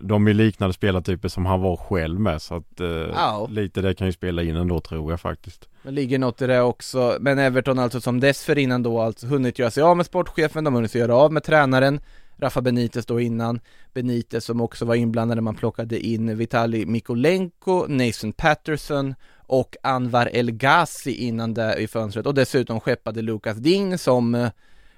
De är liknande spelartyper som han var själv med så att eh, Ja. lite det kan ju spela in ändå tror jag faktiskt. det ligger något i det också, men Everton alltså som dessförinnan då alltså hunnit göra sig av med sportchefen, de har hunnit göra av med tränaren Rafa Benitez då innan Benitez som också var inblandad när man plockade in Vitali Mikolenko, Nathan Patterson och Anwar El Ghazi innan det i fönstret och dessutom skeppade Lucas Dign som eh,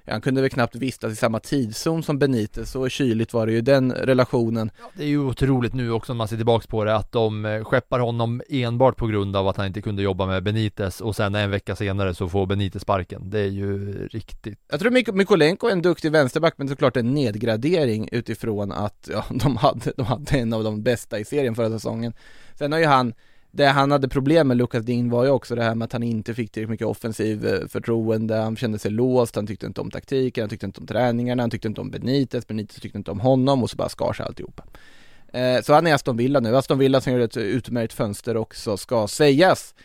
han kunde väl knappt vistas i samma tidszon som Benitez, så kyligt var det ju den relationen. Det är ju otroligt nu också när man ser tillbaks på det att de eh, skeppar honom enbart på grund av att han inte kunde jobba med Benitez och sen en vecka senare så får Benitez sparken. Det är ju riktigt Jag tror Mik- Mykolenko är en duktig vänsterback, men såklart en nedgradering utifrån att ja, de, hade, de hade en av de bästa i serien förra säsongen. Sen har ju han det han hade problem med Lukas Ding var ju också det här med att han inte fick tillräckligt mycket offensiv eh, förtroende, han kände sig låst, han tyckte inte om taktiken, han tyckte inte om träningarna, han tyckte inte om Benitez, Benitez tyckte inte om honom och så bara skar sig alltihopa. Eh, så han är Aston Villa nu, Aston Villa som gör ett utmärkt fönster också ska sägas.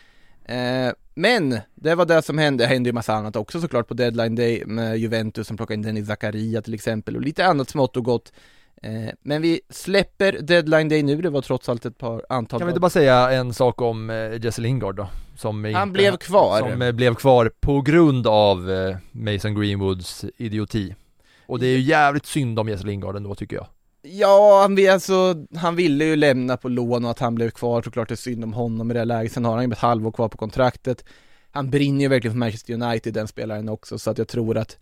Eh, men det var det som hände, det hände ju massa annat också såklart på deadline day med Juventus som plockade in Dennis Zakaria till exempel och lite annat smått och gott. Eh, men vi släpper deadline day nu, det var trots allt ett par antal Kan vi inte bara säga en sak om eh, Jesse Lingard då? Som Han inte- blev kvar. Som eh, blev kvar på grund av Mason Greenwoods idioti Och det är ju jävligt synd om Jesse Lingard ändå tycker jag Ja, han, alltså, han ville ju lämna på lån och att han blev kvar, såklart det är synd om honom i det här läget. Sen har han ju ett halvår kvar på kontraktet. Han brinner ju verkligen för Manchester United, den spelaren också, så att jag tror att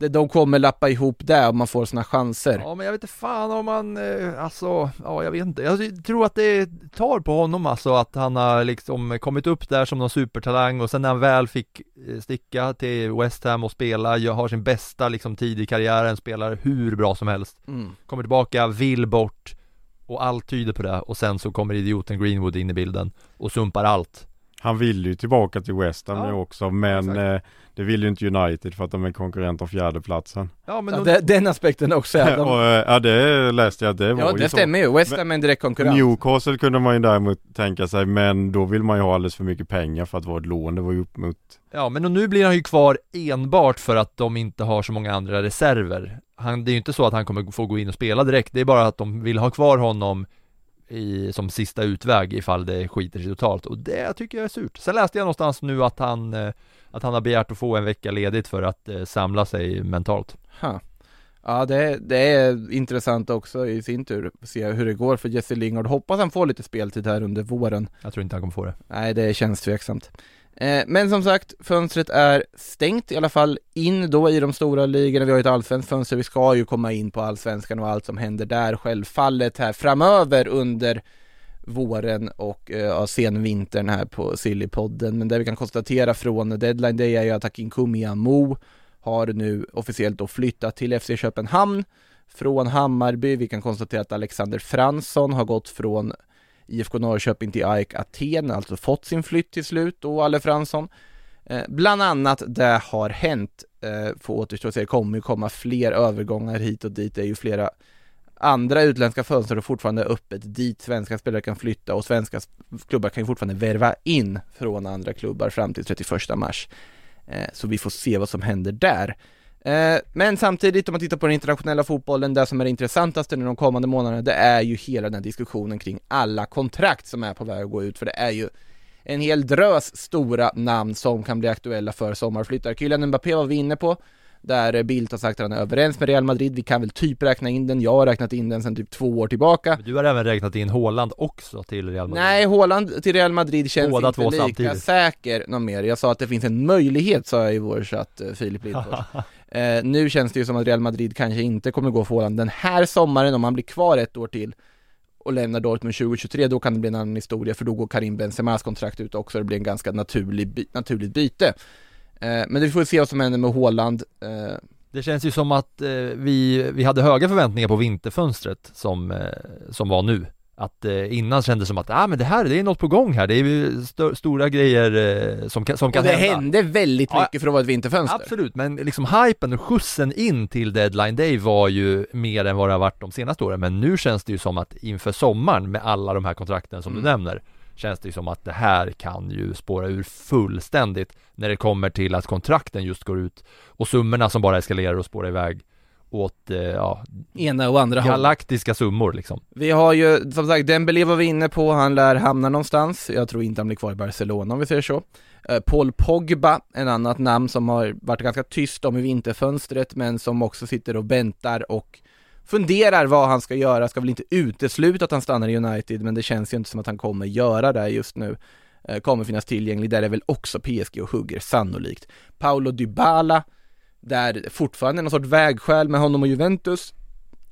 det, de kommer lappa ihop det om man får sådana chanser. Ja men jag vet inte fan om man, eh, alltså, ja jag vet inte Jag tror att det tar på honom alltså att han har liksom kommit upp där som någon supertalang och sen när han väl fick eh, sticka till West Ham och spela, jag har sin bästa liksom tid i karriären, spelar hur bra som helst Mm. Kommer tillbaka, vill bort och allt tyder på det och sen så kommer idioten Greenwood in i bilden och sumpar allt Han vill ju tillbaka till West Ham Ja, nu också men eh, det vill ju inte United för att de är konkurrent om fjärdeplatsen. Ja men Ja, de, den aspekten också, ja, de, och, eh, ja det läste jag, det var ja ju det så. stämmer ju, West Ham är en direkt konkurrent. Newcastle kunde man ju däremot tänka sig men då vill man ju ha alldeles för mycket pengar för att vara ett lån. Det var ju upp mot Ja men och nu blir han ju kvar enbart för att de inte har så många andra reserver han, Det är ju inte så att han kommer få gå in och spela direkt, det är bara att de vill ha kvar honom i, som sista utväg ifall det skiter sig totalt och det tycker jag är surt. Sen läste jag någonstans nu att han, eh, att han har begärt att få en vecka ledigt för att eh, samla sig mentalt. Ha. Ja det, det är intressant också i sin tur, se hur det går för Jesse Lingard. Hoppas han får lite speltid här under våren. Jag tror inte han kommer få det. Nej, det känns tveksamt. Eh, men som sagt, fönstret är stängt i alla fall in då i de stora ligorna. Vi har ju ett allsvenskt fönster, vi ska ju komma in på allsvenskan och allt som händer där självfallet här framöver under våren och eh, ja, senvintern här på Sillypodden. Men det vi kan konstatera från deadline det är ju att Akin Kumiamo har nu officiellt då flyttat till FC Köpenhamn från Hammarby. Vi kan konstatera att Alexander Fransson har gått från IFK Norrköping till AIK Aten, alltså fått sin flytt till slut och Alle Fransson. Eh, bland annat det har hänt, eh, får återstå att se, det kommer ju komma fler övergångar hit och dit, det är ju flera andra utländska fönster och fortfarande öppet dit svenska spelare kan flytta och svenska klubbar kan ju fortfarande värva in från andra klubbar fram till 31 mars. Eh, så vi får se vad som händer där. Eh, Men samtidigt om man tittar på den internationella fotbollen, det som är det intressantaste nu de kommande månaderna, det är ju hela den här diskussionen kring alla kontrakt som är på väg att gå ut, för det är ju en hel drös stora namn som kan bli aktuella för sommarflyttar. Kylian Mbappé var vi inne på, där Bildt har sagt att han är överens med Real Madrid, vi kan väl typ räkna in den, jag har räknat in den sedan typ två år tillbaka. Men du har även räknat in Haaland också till Real Madrid. Nej, Haaland till Real Madrid känns Båda inte lika samtidigt. säker någon mer. Jag sa att det finns en möjlighet, sa jag i vår chatt, eh, Filip Lindfors. eh, nu känns det ju som att Real Madrid kanske inte kommer gå för Haaland den här sommaren, om han blir kvar ett år till och lämnar Dortmund 2023, då kan det bli en annan historia, för då går Karim Benzemas kontrakt ut också, det blir en ganska naturlig, by- naturligt byte. Eh, men vi får se vad som händer med Haaland. Eh, Det känns ju som att eh, vi, vi hade höga förväntningar på vinterfönstret som, eh, som var nu. Att eh, innan kändes det som att, ah, men det här, det är något på gång här, det är st- stora grejer eh, som kan, som kan och det hända. hände väldigt Ja, mycket för att vara ett vinterfönster. Absolut, men liksom hypen och skjutsen in till deadline day var ju mer än vad det har varit de senaste åren, men nu känns det ju som att inför sommaren med alla de här kontrakten som Mm. du nämner, känns det ju som att det här kan ju spåra ur fullständigt när det kommer till att kontrakten just går ut och summorna som bara eskalerar och spårar iväg åt, eh, ja, Ena och andra galaktiska summor liksom. Vi har ju, som sagt, Dembélé var vi inne på, han lär hamna någonstans. Jag tror inte han blir kvar i Barcelona om vi säger så. Eh, Paul Pogba, en annat namn som har varit ganska tyst om i vinterfönstret, men som också sitter och väntar och funderar vad han ska göra. Ska väl inte utesluta att han stannar i United, men det känns ju inte som att han kommer göra det just nu. Eh, Kommer finnas tillgänglig, där är väl också PSG och hugger sannolikt. Paolo Dybala Där fortfarande någon sorts vägskäl med honom och Juventus.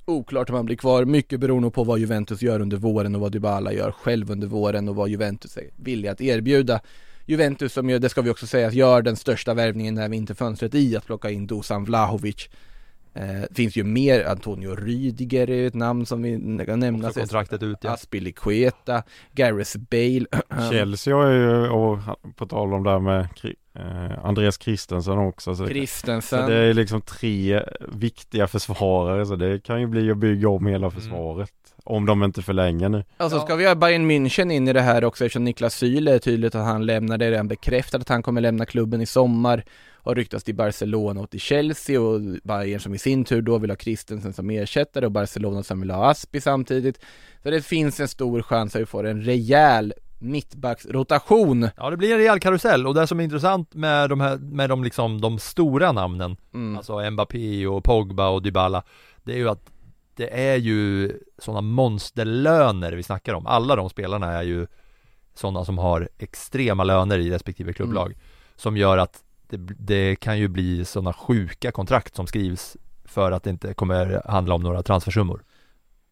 Oklart om han blir kvar, mycket beroende på vad Juventus gör under våren och vad Dybala gör själv under våren och vad Juventus är villiga att erbjuda. Juventus som ju, det ska vi också säga, gör den största värvningen det här vinterfönstret i att plocka in Dusan Vlahovic. Eh, finns ju mer, Antonio Rydiger är ett namn som vi kan nämna. Också kontraktet ut ja. Aspilicueta, Gareth Bale. Chelsea har ju, och på tal om det här med eh, Andreas Christensen också. Så Christensen. Så det är liksom tre viktiga försvarare så det kan ju bli att bygga om hela försvaret. Om de inte förlänger nu. Alltså ska vi ha Bayern München in i det här också eftersom Niklas Syle är tydligt att han lämnar, det är redan bekräftat att han kommer lämna klubben i sommar. Har ryktats till Barcelona och till Chelsea och Bayern som i sin tur då vill ha Christensen som ersättare och Barcelona som vill ha Aspi samtidigt. Så det finns en stor chans att vi får en rejäl mittbacksrotation. Ja det blir en rejäl karusell och det som är intressant med de här, med de liksom de stora namnen, Mm. alltså Mbappé och Pogba och Dybala, det är ju att det är ju sådana monsterlöner vi snackar om. Alla de spelarna är ju sådana som har extrema löner i respektive klubblag. Mm. Som gör att det, det kan ju bli sådana sjuka kontrakt som skrivs för att det inte kommer handla om några transfersummor.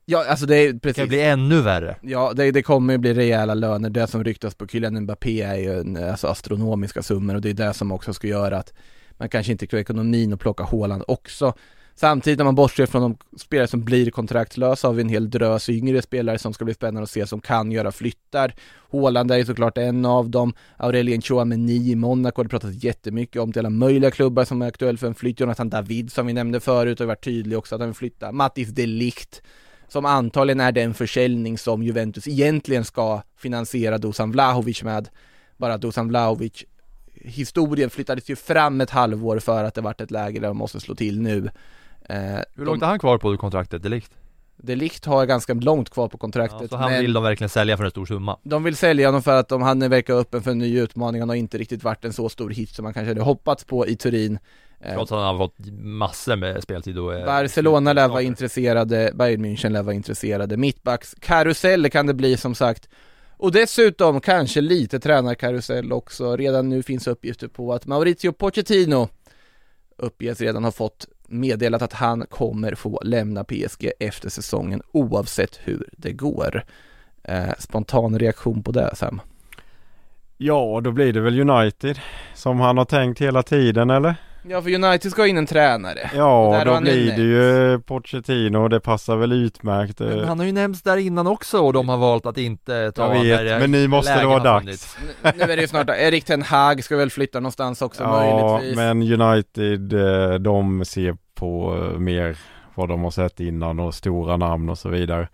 Ja alltså det är Det precis. kan ju bli ännu värre. Ja, det, det kommer ju bli rejäla löner. Det som ryktas på Kylian Mbappé är ju en, alltså astronomiska summor och det är det som också ska göra att man kanske inte klarar ekonomin och plocka Haaland också. Samtidigt när man bortser från de spelare som blir kontraktslösa har vi en hel drös yngre spelare som ska bli spännande att se som kan göra flyttar. Haaland är ju såklart en av dem. Aurelien Chouameni i Monaco har det pratats jättemycket om till alla möjliga klubbar som är aktuell för en flytt. Jonathan David som vi nämnde förut har varit tydlig också att han vill flytta. Mattis de Ligt som antagligen är den försäljning som Juventus egentligen ska finansiera Dusan Vlahovic med. Bara att Dusan Vlahovic historien flyttades ju fram ett halvår för att det vart ett läge där de måste slå till nu. Eh, Hur långt är han kvar på kontraktet, Delikt? De Ligt har ganska långt kvar på kontraktet. Ja, så han men vill de verkligen sälja för en stor summa. de vill sälja honom för att de, han verkar öppen för en ny utmaning. Han har inte riktigt varit en så stor hit som man kanske hade hoppats på i Turin. Eh, Trots att han har fått massor med speltid och är Barcelona lär vara intresserade, Bayern München lär vara intresserade, mittbacks karusell kan det bli som sagt. Och dessutom kanske lite tränarkarusell också. Redan nu finns uppgifter på att Maurizio Pochettino uppges redan ha fått meddelat att han kommer få lämna PSG efter säsongen oavsett hur det går. Eh, spontan reaktion på det Sam? Ja, då blir det väl United som han har tänkt hela tiden eller? Ja för United ska ha in en tränare. Och där Ja, då blir det ju Pochettino och det passar väl utmärkt. Men eh, han har ju nämnts där innan också och de har valt att inte ta Jag vet, det- men nu måste det vara dags. Nu, nu är det ju snart, Erik Ten Hag ska väl flytta någonstans också Ja, möjligtvis. men United eh, de ser på eh, mer vad de har sett innan och stora namn och så vidare.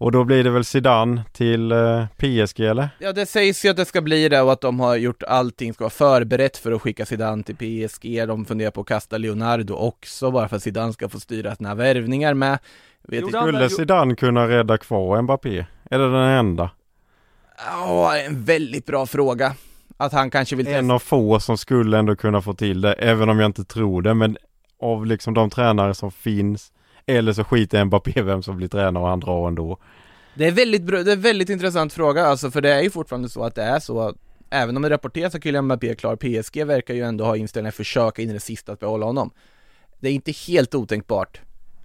Och då blir det väl Zidane till eh, PSG eller? Ja det sägs ju att det ska bli det och att de har gjort allting, ska vara förberett för att skicka Zidane till PSG. De funderar på att kasta Leonardo också bara för att Zidane ska få styra sina värvningar med. Vet Jo, inte. det- Skulle Zidane kunna rädda kvar Mbappé? Är det den enda? Ja, en väldigt bra fråga. Att han kanske vill En av få som skulle ändå kunna få till det, även om jag inte tror det. Men av liksom de tränare som finns, eller så skiter Mbappé vem som blir tränare och han drar ändå. Det är väldigt det är väldigt intressant fråga alltså för det är ju fortfarande så att det är så att Även om det rapporteras att Kylian Mbappé är klar, PSG verkar ju ändå ha inställningen att försöka in i det sista att behålla honom. Det är inte helt otänkbart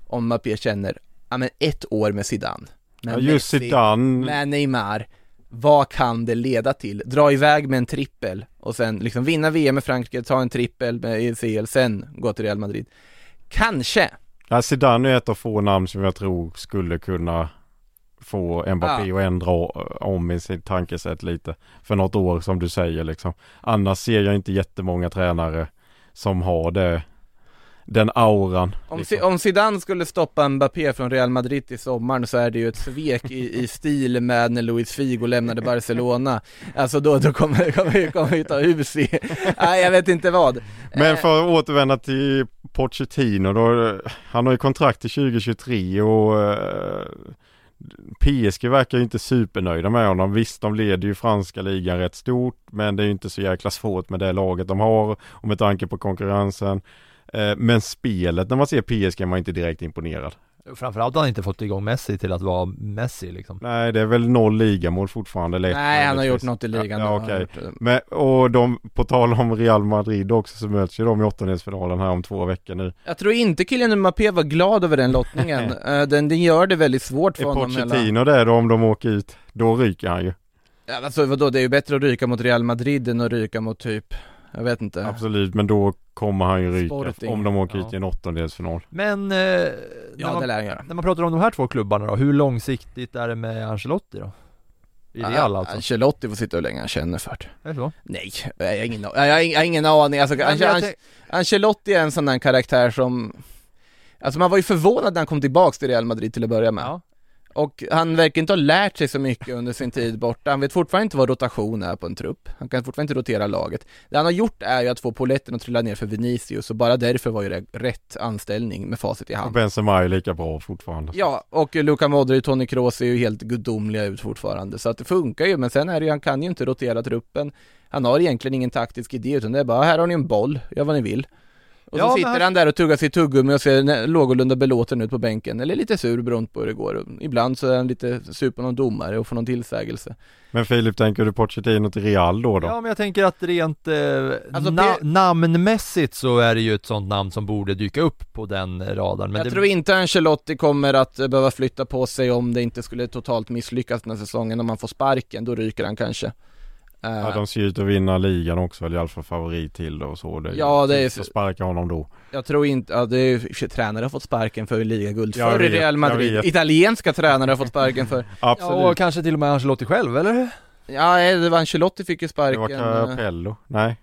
Om Mbappé känner, ja men ett år med Zidane. Med Ja, just Messi, Zidane, med Neymar. Vad kan det leda till? Dra iväg med en trippel och sen liksom vinna VM med Frankrike, ta en trippel med ECL, sen gå till Real Madrid. Kanske, ja, Zidane är ett av få namn som jag tror skulle kunna få Mbappé att ändra om i sitt tankesätt lite. För något år som du säger liksom. Annars ser jag inte jättemånga tränare som har det, den auran. Om, liksom. Om Zidane skulle stoppa Mbappé från Real Madrid i sommaren så är det ju ett svek i, i stil med när Luis Figo lämnade Barcelona Alltså då, då kommer, kommer, kommer vi ta hus i, nej jag vet inte vad Men Eh, för att återvända till Pochettino då, han har ju kontrakt till 2023 och eh, PSG verkar ju inte supernöjda med honom. Visst, de leder ju franska ligan rätt stort, men det är ju inte så jäkla svårt med det laget de har och med tanke på konkurrensen. Eh, men spelet när man ser PSG är man inte direkt imponerad. Framförallt har han inte fått igång Messi till att vara Messi liksom Nej det är väl noll ligamål fortfarande lätt Nej, han har gjort något i ligan. Ja, ja det. Men, och de, på tal om Real Madrid också så möts ju de i åttondelsfinalen här om två veckor nu. Jag tror inte Kylian Mbappé var glad över den lottningen. Eh, den, den gör det väldigt svårt för Är honom. hela- Pochettino där då om de åker ut, då ryker han ju. Ja, alltså vadå, det är ju bättre att ryka mot Real Madrid än att ryka mot typ, jag vet inte. Absolut, men då kommer han ju ryka Sporting. om de åker Ja. ut i en åttondelsfinal. Men, eh, Ja, när, man, det lär han göra. när man pratar om de här två klubbarna då, hur långsiktigt är det med Ancelotti då? I Real alltså? Ancelotti får sitta hur länge han känner för det. Är det så? Nej, jag har ingen, jag har ing- jag har ingen aning. Alltså, Men Ange- jag Ange- tänk- Ancelotti är en sån där karaktär som Alltså man var ju förvånad när han kom tillbaks till Real Madrid till att börja med. Ja. Och han verkar inte ha lärt sig så mycket under sin tid borta. Han vet fortfarande inte vad rotation är på en trupp. Han kan fortfarande inte rotera laget. Det han har gjort är ju att få poletten att trilla ner för Vinicius och bara därför var ju det rätt anställning med facit i Och hand. Benzema är lika bra fortfarande. Ja, och Luka Modric och Toni Kroos ser ju helt gudomliga ut fortfarande, så att det funkar ju, men sen är det ju, han kan ju inte rotera truppen. Han har egentligen ingen taktisk idé, utan det är bara, här har ni en boll, gör vad ni vill. Och Ja, så men sitter han- han där och tuggar sitt tuggummi och ser någorlunda belåten ut på bänken, eller lite sur beroende på hur det går. Ibland så är han lite sur på någon domare och får någon tillsägelse. Men Filip, tänker du Pochettino till Real då? då? Ja men jag tänker att rent eh, Alltså, na- Pe- namnmässigt så är det ju ett sånt namn som borde dyka upp på den radarn men jag det, tror inte Ancelotti kommer att eh, behöva flytta på sig om det inte skulle totalt misslyckas den här säsongen, om man får sparken, då ryker han kanske. Eh, Ja, de ser ut att vinna ligan också väl i alla fall favorit till det och så. Det Ja, det är så sparka honom då. Jag tror inte, ja det är ju, tränare har fått sparken för ligaguld förr i Real Madrid. Italienska tränare har fått sparken för, Absolut. Ja och kanske till och med Ancelotti själv eller? ja det var Ancelotti fick ju det sparken. var eh, Capello. Nej.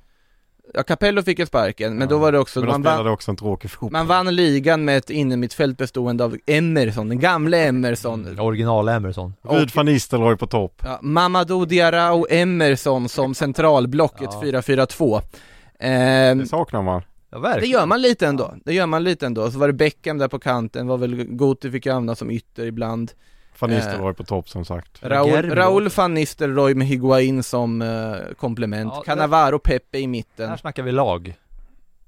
Ja Capello fick ju sparken, men Ja, då var det också, Men de man spelade vann, också en tråkig fotboll. man vann ligan med ett innermittfält bestående av Emerson, den gamle Emerson. Original Emerson Rud van Nistelrooy på topp. Ja, Mamadou Diarra och Emerson som centralblock, ett Ja. 4-4-2. Ehm, Det saknar man. Ja det gör man lite ändå, det gör man lite ändå. Så var det Beckham där på kanten, var väl Guti fick ju använda som ytter ibland. Van Eh. Nistelrooy på topp som sagt. Raul, Raul van Nistelrooy med Higuain som eh, komplement, Ja, Cannavaro Pepe i mitten. Här snackar vi lag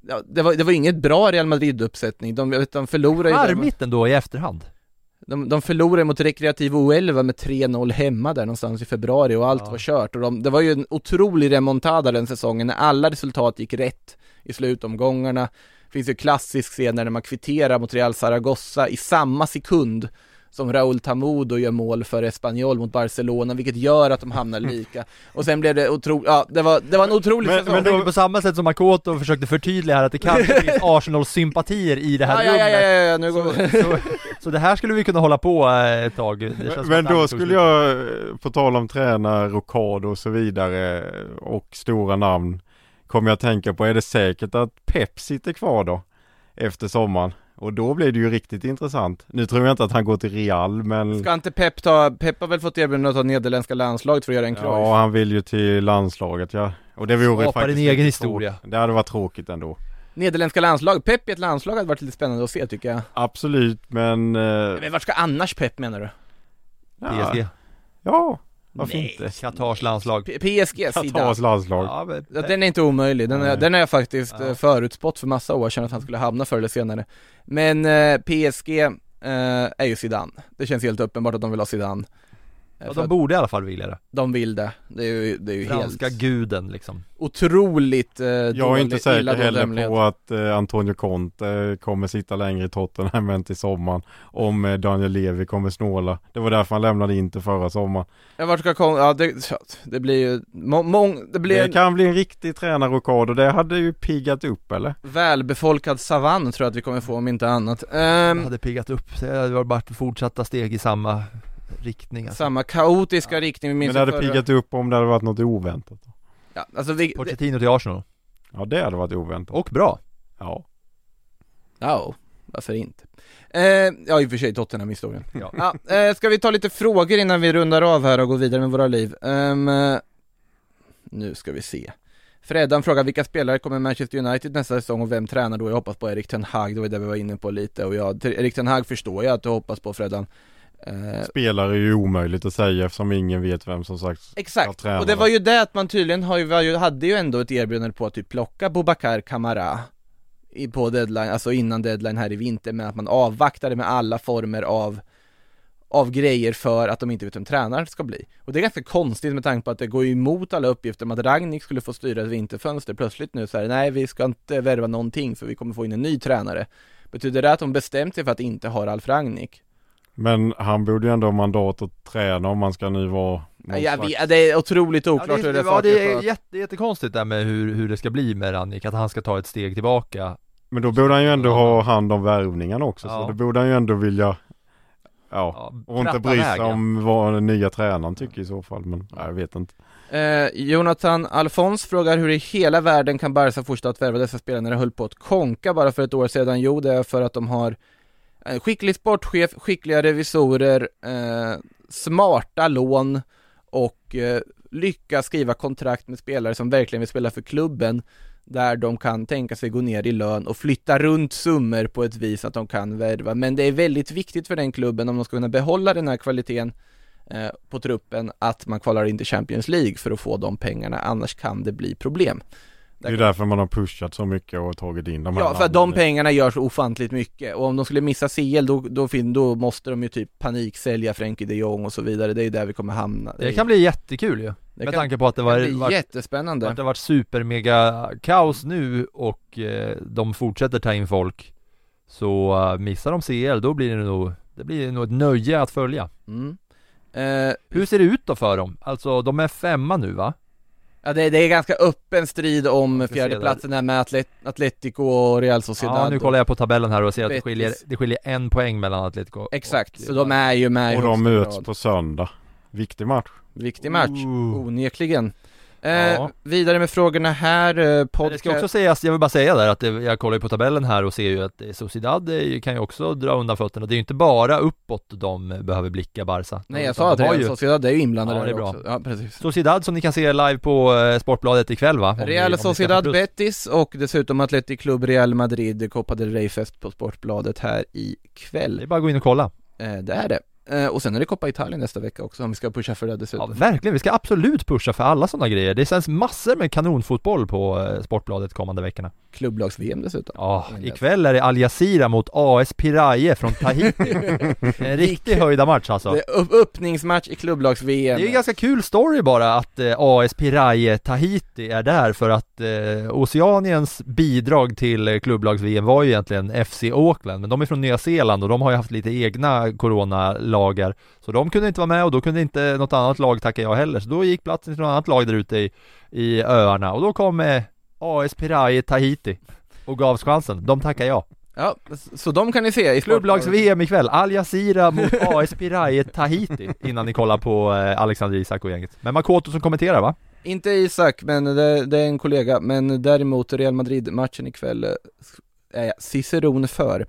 Ja, det, var, det var inget bra Real Madrid-uppsättning, de, jag vet, de förlorade Charmigt ändå i efterhand de, de förlorade mot Rekreativ O11 med 3-0 hemma där någonstans i februari och allt Ja. var kört och de, det var ju en otrolig remontada den säsongen när alla resultat gick rätt i slutomgångarna. Det finns ju klassisk scen när man kvitterar mot Real Zaragoza i samma sekund som Raúl Tamudo gör mål för Espanyol mot Barcelona, vilket gör att de hamnar lika. Och sen blev det otroligt, ja det var, det var en otrolig Men- säsong. Jag tänker på samma sätt som Makoto försökte förtydliga här att det kanske finns Arsenal-sympatier i det här ja, ja, ja, ja, rummet ja, nu går vi. så, så det här skulle vi kunna hålla på eh, ett tag Det känns som Men, men då skulle jag, eh, på tal om tränare, Rocado och så vidare och stora namn Kommer jag tänka på, är det säkert att Pep sitter kvar då? Efter sommaren? Och då blir det ju riktigt intressant. Nu tror jag inte att han går till Real men Ska inte Pep ta, Pep har väl fått erbjudande att ta nederländska landslaget för att göra en Cruyff? Ja, han vill ju till landslaget ja. Och det vore Skapar faktiskt din egen historia. tråkigt. Det hade varit tråkigt ändå. Nederländska landslag, Pep i ett landslag hade varit lite spännande att se tycker jag Absolut men... eh, Men vart ska annars Pep menar du? ja, PSG Ja, varför Nej. inte? Qatars landslag P- Qatars landslag. ja, men, Ja, Den är inte omöjlig, den, är, den har jag faktiskt Ja. eh, förutspått för massa år sedan att han skulle hamna förr eller senare Men eh, PSG eh, är ju Zidane, det känns helt uppenbart att de vill ha Zidane ja, de borde i alla fall vilja det. De vill det, det är ju, det är ju Franska helt guden liksom. otroligt eh, Jag är inte säker heller på att eh, Antonio Conte kommer sitta längre i Tottenham än till sommaren. Om eh, Daniel Levy kommer snåla. Det var därför han lämnade inte förra sommaren. Ja, vart ska kom, ja det, det blir ju, må, mång, det blir Det en kan bli en riktig tränarrokad det hade ju piggat upp eller? välbefolkad savann tror jag att vi kommer få om inte annat. Jag Ehm, hade piggat upp, det hade varit fortsatta steg i samma riktning alltså. Samma kaotiska riktning, vi Men minns det hade förra- piggat upp om det hade varit något oväntat Ja, alltså vi, Pochettino till Arsenal, Ja det hade varit oväntat och bra Ja ja, varför inte? Eh, ja i och för sig Tottenham-historien Ja. Ja, eh, ska vi ta lite frågor innan vi rundar av här och går vidare med våra liv? Eh, nu ska vi se Freddan frågar vilka spelare kommer Manchester United nästa säsong och vem tränar då? Jag hoppas på Erik Ten Hag, det var det vi var inne på lite och jag, Erik Ten Hag förstår jag att du hoppas på Freddan eh, Spelare är ju omöjligt att säga eftersom ingen vet vem som sagt Exakt, och det var ju det att man tydligen har ju, hade ju ändå ett erbjudande på att typ plocka Boubacar Kamara i, på deadline, alltså innan deadline här i vinter med att man avvaktade med alla former av av grejer för att de inte vet vem tränaren ska bli. Och det är ganska konstigt med tanke på att det går emot alla uppgifter om att Ragnik skulle få styra ett vinterfönster. Plötsligt nu så här, nej vi ska inte värva någonting för vi kommer få in en ny tränare. Betyder det att de bestämt sig för att inte ha Ralf Ragnik? Men han borde ju ändå ha mandat att träna om man ska nu vara någon Ja, slags... vi, det är otroligt oklart ja, hur det, det ja, det är jätte, jättekonstigt där med hur, hur det ska bli med Rannik, att han ska ta ett steg tillbaka. Men då borde han ju ändå ha hand om värvningarna också Ja. så då borde han ju ändå vilja Ja, och inte bry sig om vad den nya tränaren tycker i så fall men nej, jag vet inte. Eh, Jonathan Alfons frågar hur i hela världen kan Barca fortsätta att värva dessa spelare när de höll på att konka bara för ett år sedan? Jo, det är för att de har Eh, skicklig sportchef, skickliga revisorer, eh, smarta lån och eh, lyckas skriva kontrakt med spelare som verkligen vill spela för klubben där de kan tänka sig gå ner i lön och flytta runt summor på ett vis att de kan värva. Men det är väldigt viktigt för den klubben om de ska kunna behålla den här kvaliteten eh, på truppen att man kvalar in till Champions League för att få de pengarna, annars kan det bli problem. Det är därför man har pushat så mycket och tagit in de här Ja, för att de pengarna gör så ofantligt mycket och om de skulle missa CL då, då, fin- då måste de ju typ paniksälja Frenkie de Jong och så vidare, det är ju där vi kommer hamna. Det kan bli jättekul ju, Det med kan- tanke på att det var, det blir var jättespännande. att det har varit super mega kaos nu och eh, de fortsätter ta in folk Så eh, missar de CL då blir det nog, det blir nog ett nöje att följa Mm. Eh, Hur ser det ut då för dem? Alltså de är femma nu va? Ja, det, det är ganska öppen strid om fjärdeplatsen här med Atlet- Atletico och Real Sociedad. Ja nu kollar jag på tabellen här och ser att det skiljer, det skiljer en poäng mellan Atletico Exakt, och, så de är ju med Och de möts på söndag Viktig match Viktig match, Ooh. onekligen. Eh, Ja. Vidare med frågorna här, eh, podcast... Det ska också sägas, jag vill bara säga där att det, jag kollar ju på tabellen här och ser ju att eh, Sociedad ju- kan ju också dra undan fötterna. Det är ju inte bara uppåt de behöver blicka Barca. Nej jag sa att Real ju Sociedad är ju inblandade Ja, det är bra. också. Ja, precis. Sociedad som ni kan se live på eh, Sportbladet ikväll va? Om Real ni Sociedad. Betis och dessutom Atletic Club Real Madrid Copa del Rey-fest på Sportbladet här Det ikväll. är bara att gå in och kolla. Eh, det är det. Eh, och sen är det Coppa Italien nästa vecka också om vi ska pusha för det Ja, dessutom. verkligen. Vi ska absolut pusha för alla sådana grejer. Det sänds massor med kanonfotboll på eh, Sportbladet kommande veckorna. Klubblags-VM dessutom. Ja, ikväll är det Al Jazeera mot AS Piraye från Tahiti. en riktig höjda match alltså. Det är öppningsmatch i klubblags-VM. Det är en ganska kul story bara att eh, AS Piraye Tahiti är där för att eh, Oceaniens bidrag till klubblags-VM var ju egentligen FC Auckland men de är från Nya Zeeland och de har ju haft lite egna coronalagar så de kunde inte vara med och då kunde inte något annat lag tacka jag heller. Så då gick platsen till något annat lag där ute i, i öarna. Och då kom eh, AS Piraye Tahiti och gavs chansen, de tackar jag Ja, så de kan ni se i. Klubblags-VM ikväll, Al Jazeera mot AS Piraye Tahiti innan ni kollar på eh, Alexander Isak och gänget Men Makoto som kommenterar va? Inte Isak, men det, det är en kollega, men däremot Real Madrid-matchen ikväll eh, är jag ciceron för.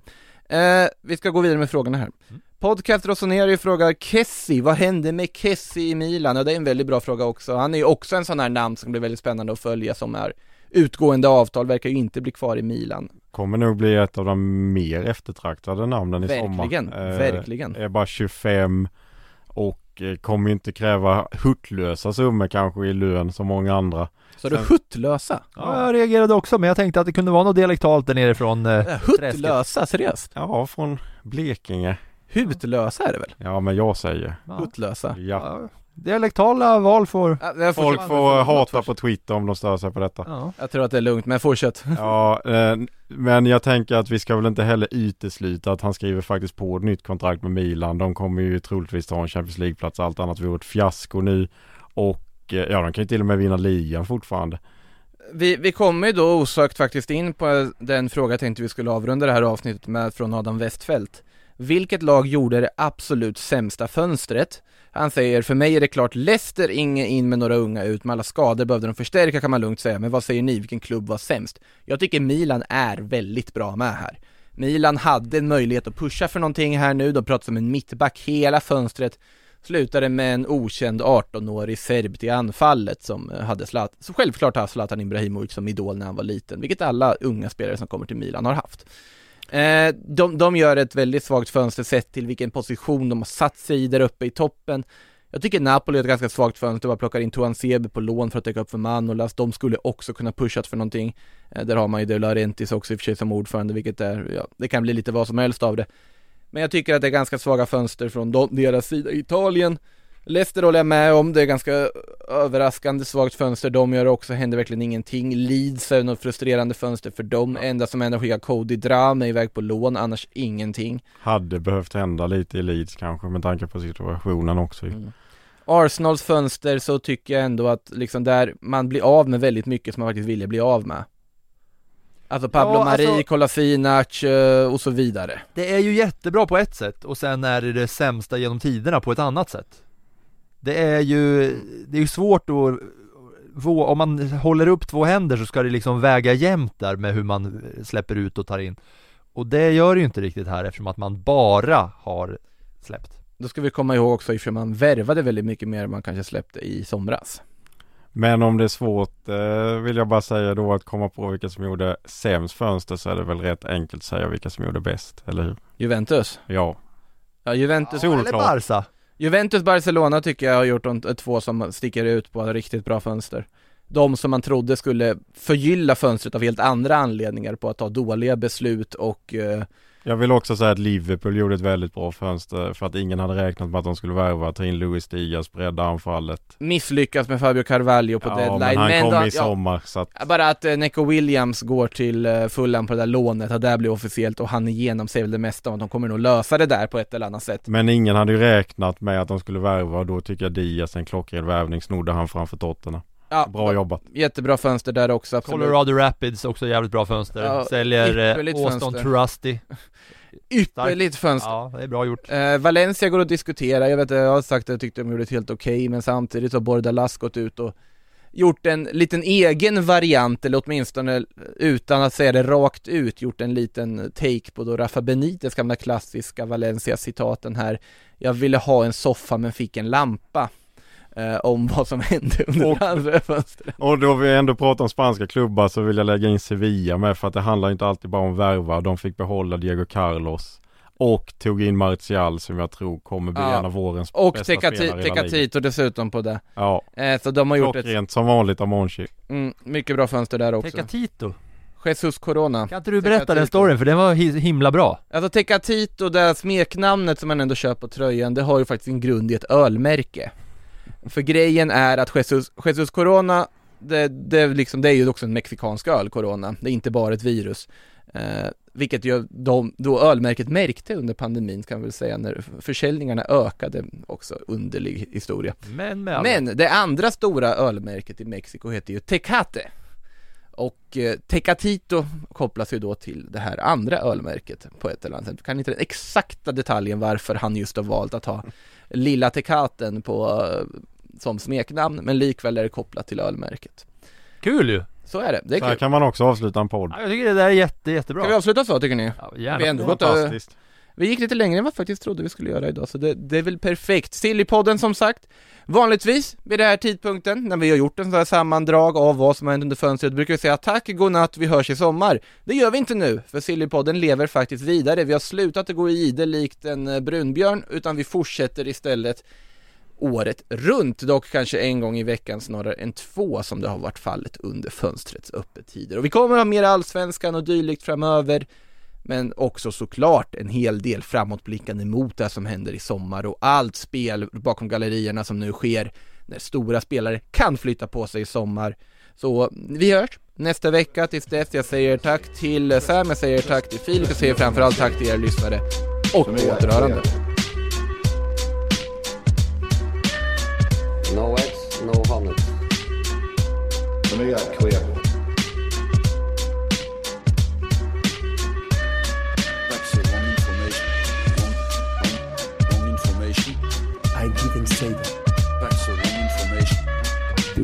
Eh, vi ska gå vidare med frågorna här. Mm. Podcast Rossoneri frågar Kessi, vad hände med Kessi i Milan? Ja, det är en väldigt bra fråga också. Han är ju också en sån här namn som blir väldigt spännande att följa som är utgående avtal, verkar ju inte bli kvar i Milan. Kommer nog bli ett av de mer eftertraktade namnen i sommar Verkligen, Eh, verkligen. Är bara 25 och eh, kommer inte kräva huttlösa summor kanske i lön som många andra Så du huttlösa? Ja, jag reagerade också men jag tänkte att det kunde vara något dialektalt där nerifrån eh, Eh, Huttlösa, seriöst? Ja, från Blekinge Hutlösa är det väl? Ja, men jag säger ja. Huttlösa. ja. Ja, Dialektala val får Ja, får- Folk får hata på Twitter om de stör sig på detta ja. Jag tror att det är lugnt, men fortsätt. Ja, eh, men jag tänker att vi ska väl inte heller utesluta att han skriver faktiskt på ett nytt kontrakt med Milan. De kommer ju troligtvis ta en Champions League-plats, allt annat vore ett fiasko nu. Och eh, ja, de kan ju till och med vinna ligan fortfarande. Vi, vi kommer ju då osökt faktiskt in på den fråga jag tänkte vi skulle avrunda det här avsnittet med från Adam Westfält. Vilket lag gjorde det absolut sämsta fönstret? Han säger, för mig är det klart Leicester, inget in med några unga ut, med alla skador behövde de förstärka kan man lugnt säga, men vad säger ni, vilken klubb var sämst? Jag tycker Milan är väldigt bra med här. Milan hade en möjlighet att pusha för någonting här nu, de pratar om en mittback hela fönstret, slutade med en okänd 18-årig serb till anfallet som eh, hade Zlatan, så självklart har Zlatan Ibrahimovic som idol när han var liten, vilket alla unga spelare som kommer till Milan har haft. Eh, de, de gör ett väldigt svagt fönster sett till vilken position de har satt sig i där uppe i toppen. Jag tycker Napoli är ett ganska svagt fönster, bara plockar in Toan Sebe på lån för att täcka upp för Manolas. De skulle också kunna pushat för någonting. Eh, där har man ju De Laurentiis också i och för sig som ordförande, vilket är, ja, det kan bli lite vad som helst av det. Men jag tycker att det är ganska svaga fönster från de, deras sida. Italien, Leicester håller jag med om, det är ganska överraskande svagt fönster de gör också, händer verkligen ingenting. Leeds är något frustrerande fönster för dem, enda som händer är att skicka Cody Drame iväg på lån, annars ingenting. Hade behövt hända lite i Leeds kanske med tanke på situationen också. Mm. Arsenals fönster så tycker jag ändå att liksom där man blir av med väldigt mycket som man faktiskt ville bli av med. Alltså Pablo Ja, Mari, alltså- Kolasinac eh, och så vidare. Det är ju jättebra på ett sätt och sen är det det sämsta genom tiderna på ett annat sätt. Det är ju, det är ju svårt att om man håller upp två händer så ska det liksom väga jämnt där med hur man släpper ut och tar in. Och det gör det ju inte riktigt här eftersom att man bara har släppt. Då ska vi komma ihåg också ifall man värvade väldigt mycket mer än man kanske släppte i somras. Men om det är svårt eh, vill jag bara säga då att komma på vilka som gjorde sämst fönster så är det väl rätt enkelt att säga vilka som gjorde bäst, eller hur? Juventus. Ja. Ja, Juventus. Eller Solklart. Barca. Juventus Barcelona tycker jag har gjort de två som sticker ut på riktigt bra fönster. De som man trodde skulle förgylla fönstret av helt andra anledningar på att ta dåliga beslut och eh, jag vill också säga att Liverpool gjorde ett väldigt bra fönster för att ingen hade räknat med att de skulle värva, ta in Luis Diaz, bredda anfallet. misslyckas med Fabio Carvalho på ja, deadline. men han kom då- i sommar så att Bara att eh, Neco Williams går till eh, Fulham på det där lånet, att det där blir officiellt och han igenom säger väl det mesta om att de kommer nog lösa det där på ett eller annat sätt. Men ingen hade ju räknat med att de skulle värva och då tycker jag Diaz en klockren värvning, snodde han framför Tottenham. Ja, Bra jobbat. Jättebra fönster där också, absolut. Colorado Rapids också jävligt bra fönster. Ja, Säljer eh, Austin. Trusty. Ypperligt fönster. Ja, det är bra gjort. Eh, Valencia går att diskutera, jag vet jag har sagt att jag tyckte de gjorde ett helt okej, men samtidigt har Bordalas gått ut och gjort en liten egen variant, eller åtminstone utan att säga det rakt ut, gjort en liten take på då Rafa Benites gamla klassiska Valencia-citaten här. Jag ville ha en soffa men fick en lampa. Eh, om vad som hände under Och- det andra fönstret. Och då vi ändå pratar om spanska klubbar så vill jag lägga in Sevilla med för att det handlar inte alltid bara om värva. De fick behålla Diego Carlos och tog in Martial som jag tror kommer bli Ja. en av vårens Och bästa spelare i La Liga. Tecatito dessutom på det. Ja, Eh, så de har gjort ett klockrent som vanligt av Monchi. mm, mycket bra fönster där också. Tecatito. Jesus Corona. Kan inte du berätta den Tecatito. storyn för den var hi- himla bra. Alltså Tecatito, det här smeknamnet som man ändå kör på tröjan, det har ju faktiskt en grund i ett ölmärke. För grejen är att Jesus, Jesus Corona, det, det, är liksom, det är ju också en mexikansk öl, Corona. Det är inte bara ett virus. Eh, vilket ju de, då ölmärket märkte under pandemin kan man väl säga, när försäljningarna ökade också, underlig historia. Men all- Men det andra stora ölmärket i Mexiko heter ju Tecate. Och eh, Tecatito kopplas ju då till det här andra ölmärket på ett eller annat sätt. Jag kan inte den exakta detaljen varför han just har valt att ha Lilla Tecaten på, eh, som smeknamn, men likväl är det kopplat till ölmärket. Kul ju! Så är det, det är Så här kul. kan man också avsluta en podd. Ja, jag tycker det där är jätte, jättebra. Ska vi avsluta så tycker ni? Ja, Vi gärna. har ändå gått över, Fantastiskt. vi gick lite längre än vad jag faktiskt trodde vi skulle göra idag, så det, det är väl perfekt. Sillypodden som sagt, vanligtvis vid den här tidpunkten, när vi har gjort en sån här sammandrag av vad som har hänt under fönstret, brukar vi säga tack, godnatt, vi hörs i sommar. Det gör vi inte nu, för Sillypodden lever faktiskt vidare. Vi har slutat att gå i ide likt en eh, brunbjörn, utan vi fortsätter istället året runt, dock kanske en gång i veckan snarare än två som det har varit fallet under fönstrets öppettider. Och vi kommer ha mer allsvenskan och dylikt framöver, men också såklart en hel del framåtblickande mot det som händer i sommar och allt spel bakom gallerierna som nu sker när stora spelare kan flytta på sig i sommar. Så vi hörs nästa vecka tills dess. Jag säger tack till Sam, jag säger tack till Filip, jag säger framförallt tack till er lyssnare och på återhörande. No eggs, no hornets.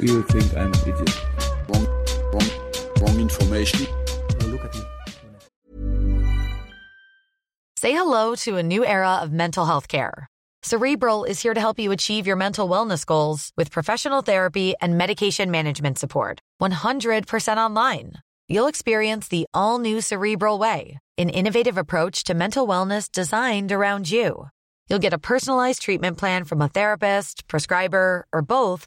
You think I'm an idiot? Wrong, wrong, wrong information. Now look at me. Say hello to a new era of mental health care. Cerebral is here to help you achieve your mental wellness goals with professional therapy and medication management support. 100% online. You'll experience the all new Cerebral Way, an innovative approach to mental wellness designed around you. You'll get a personalized treatment plan from a therapist, prescriber, or both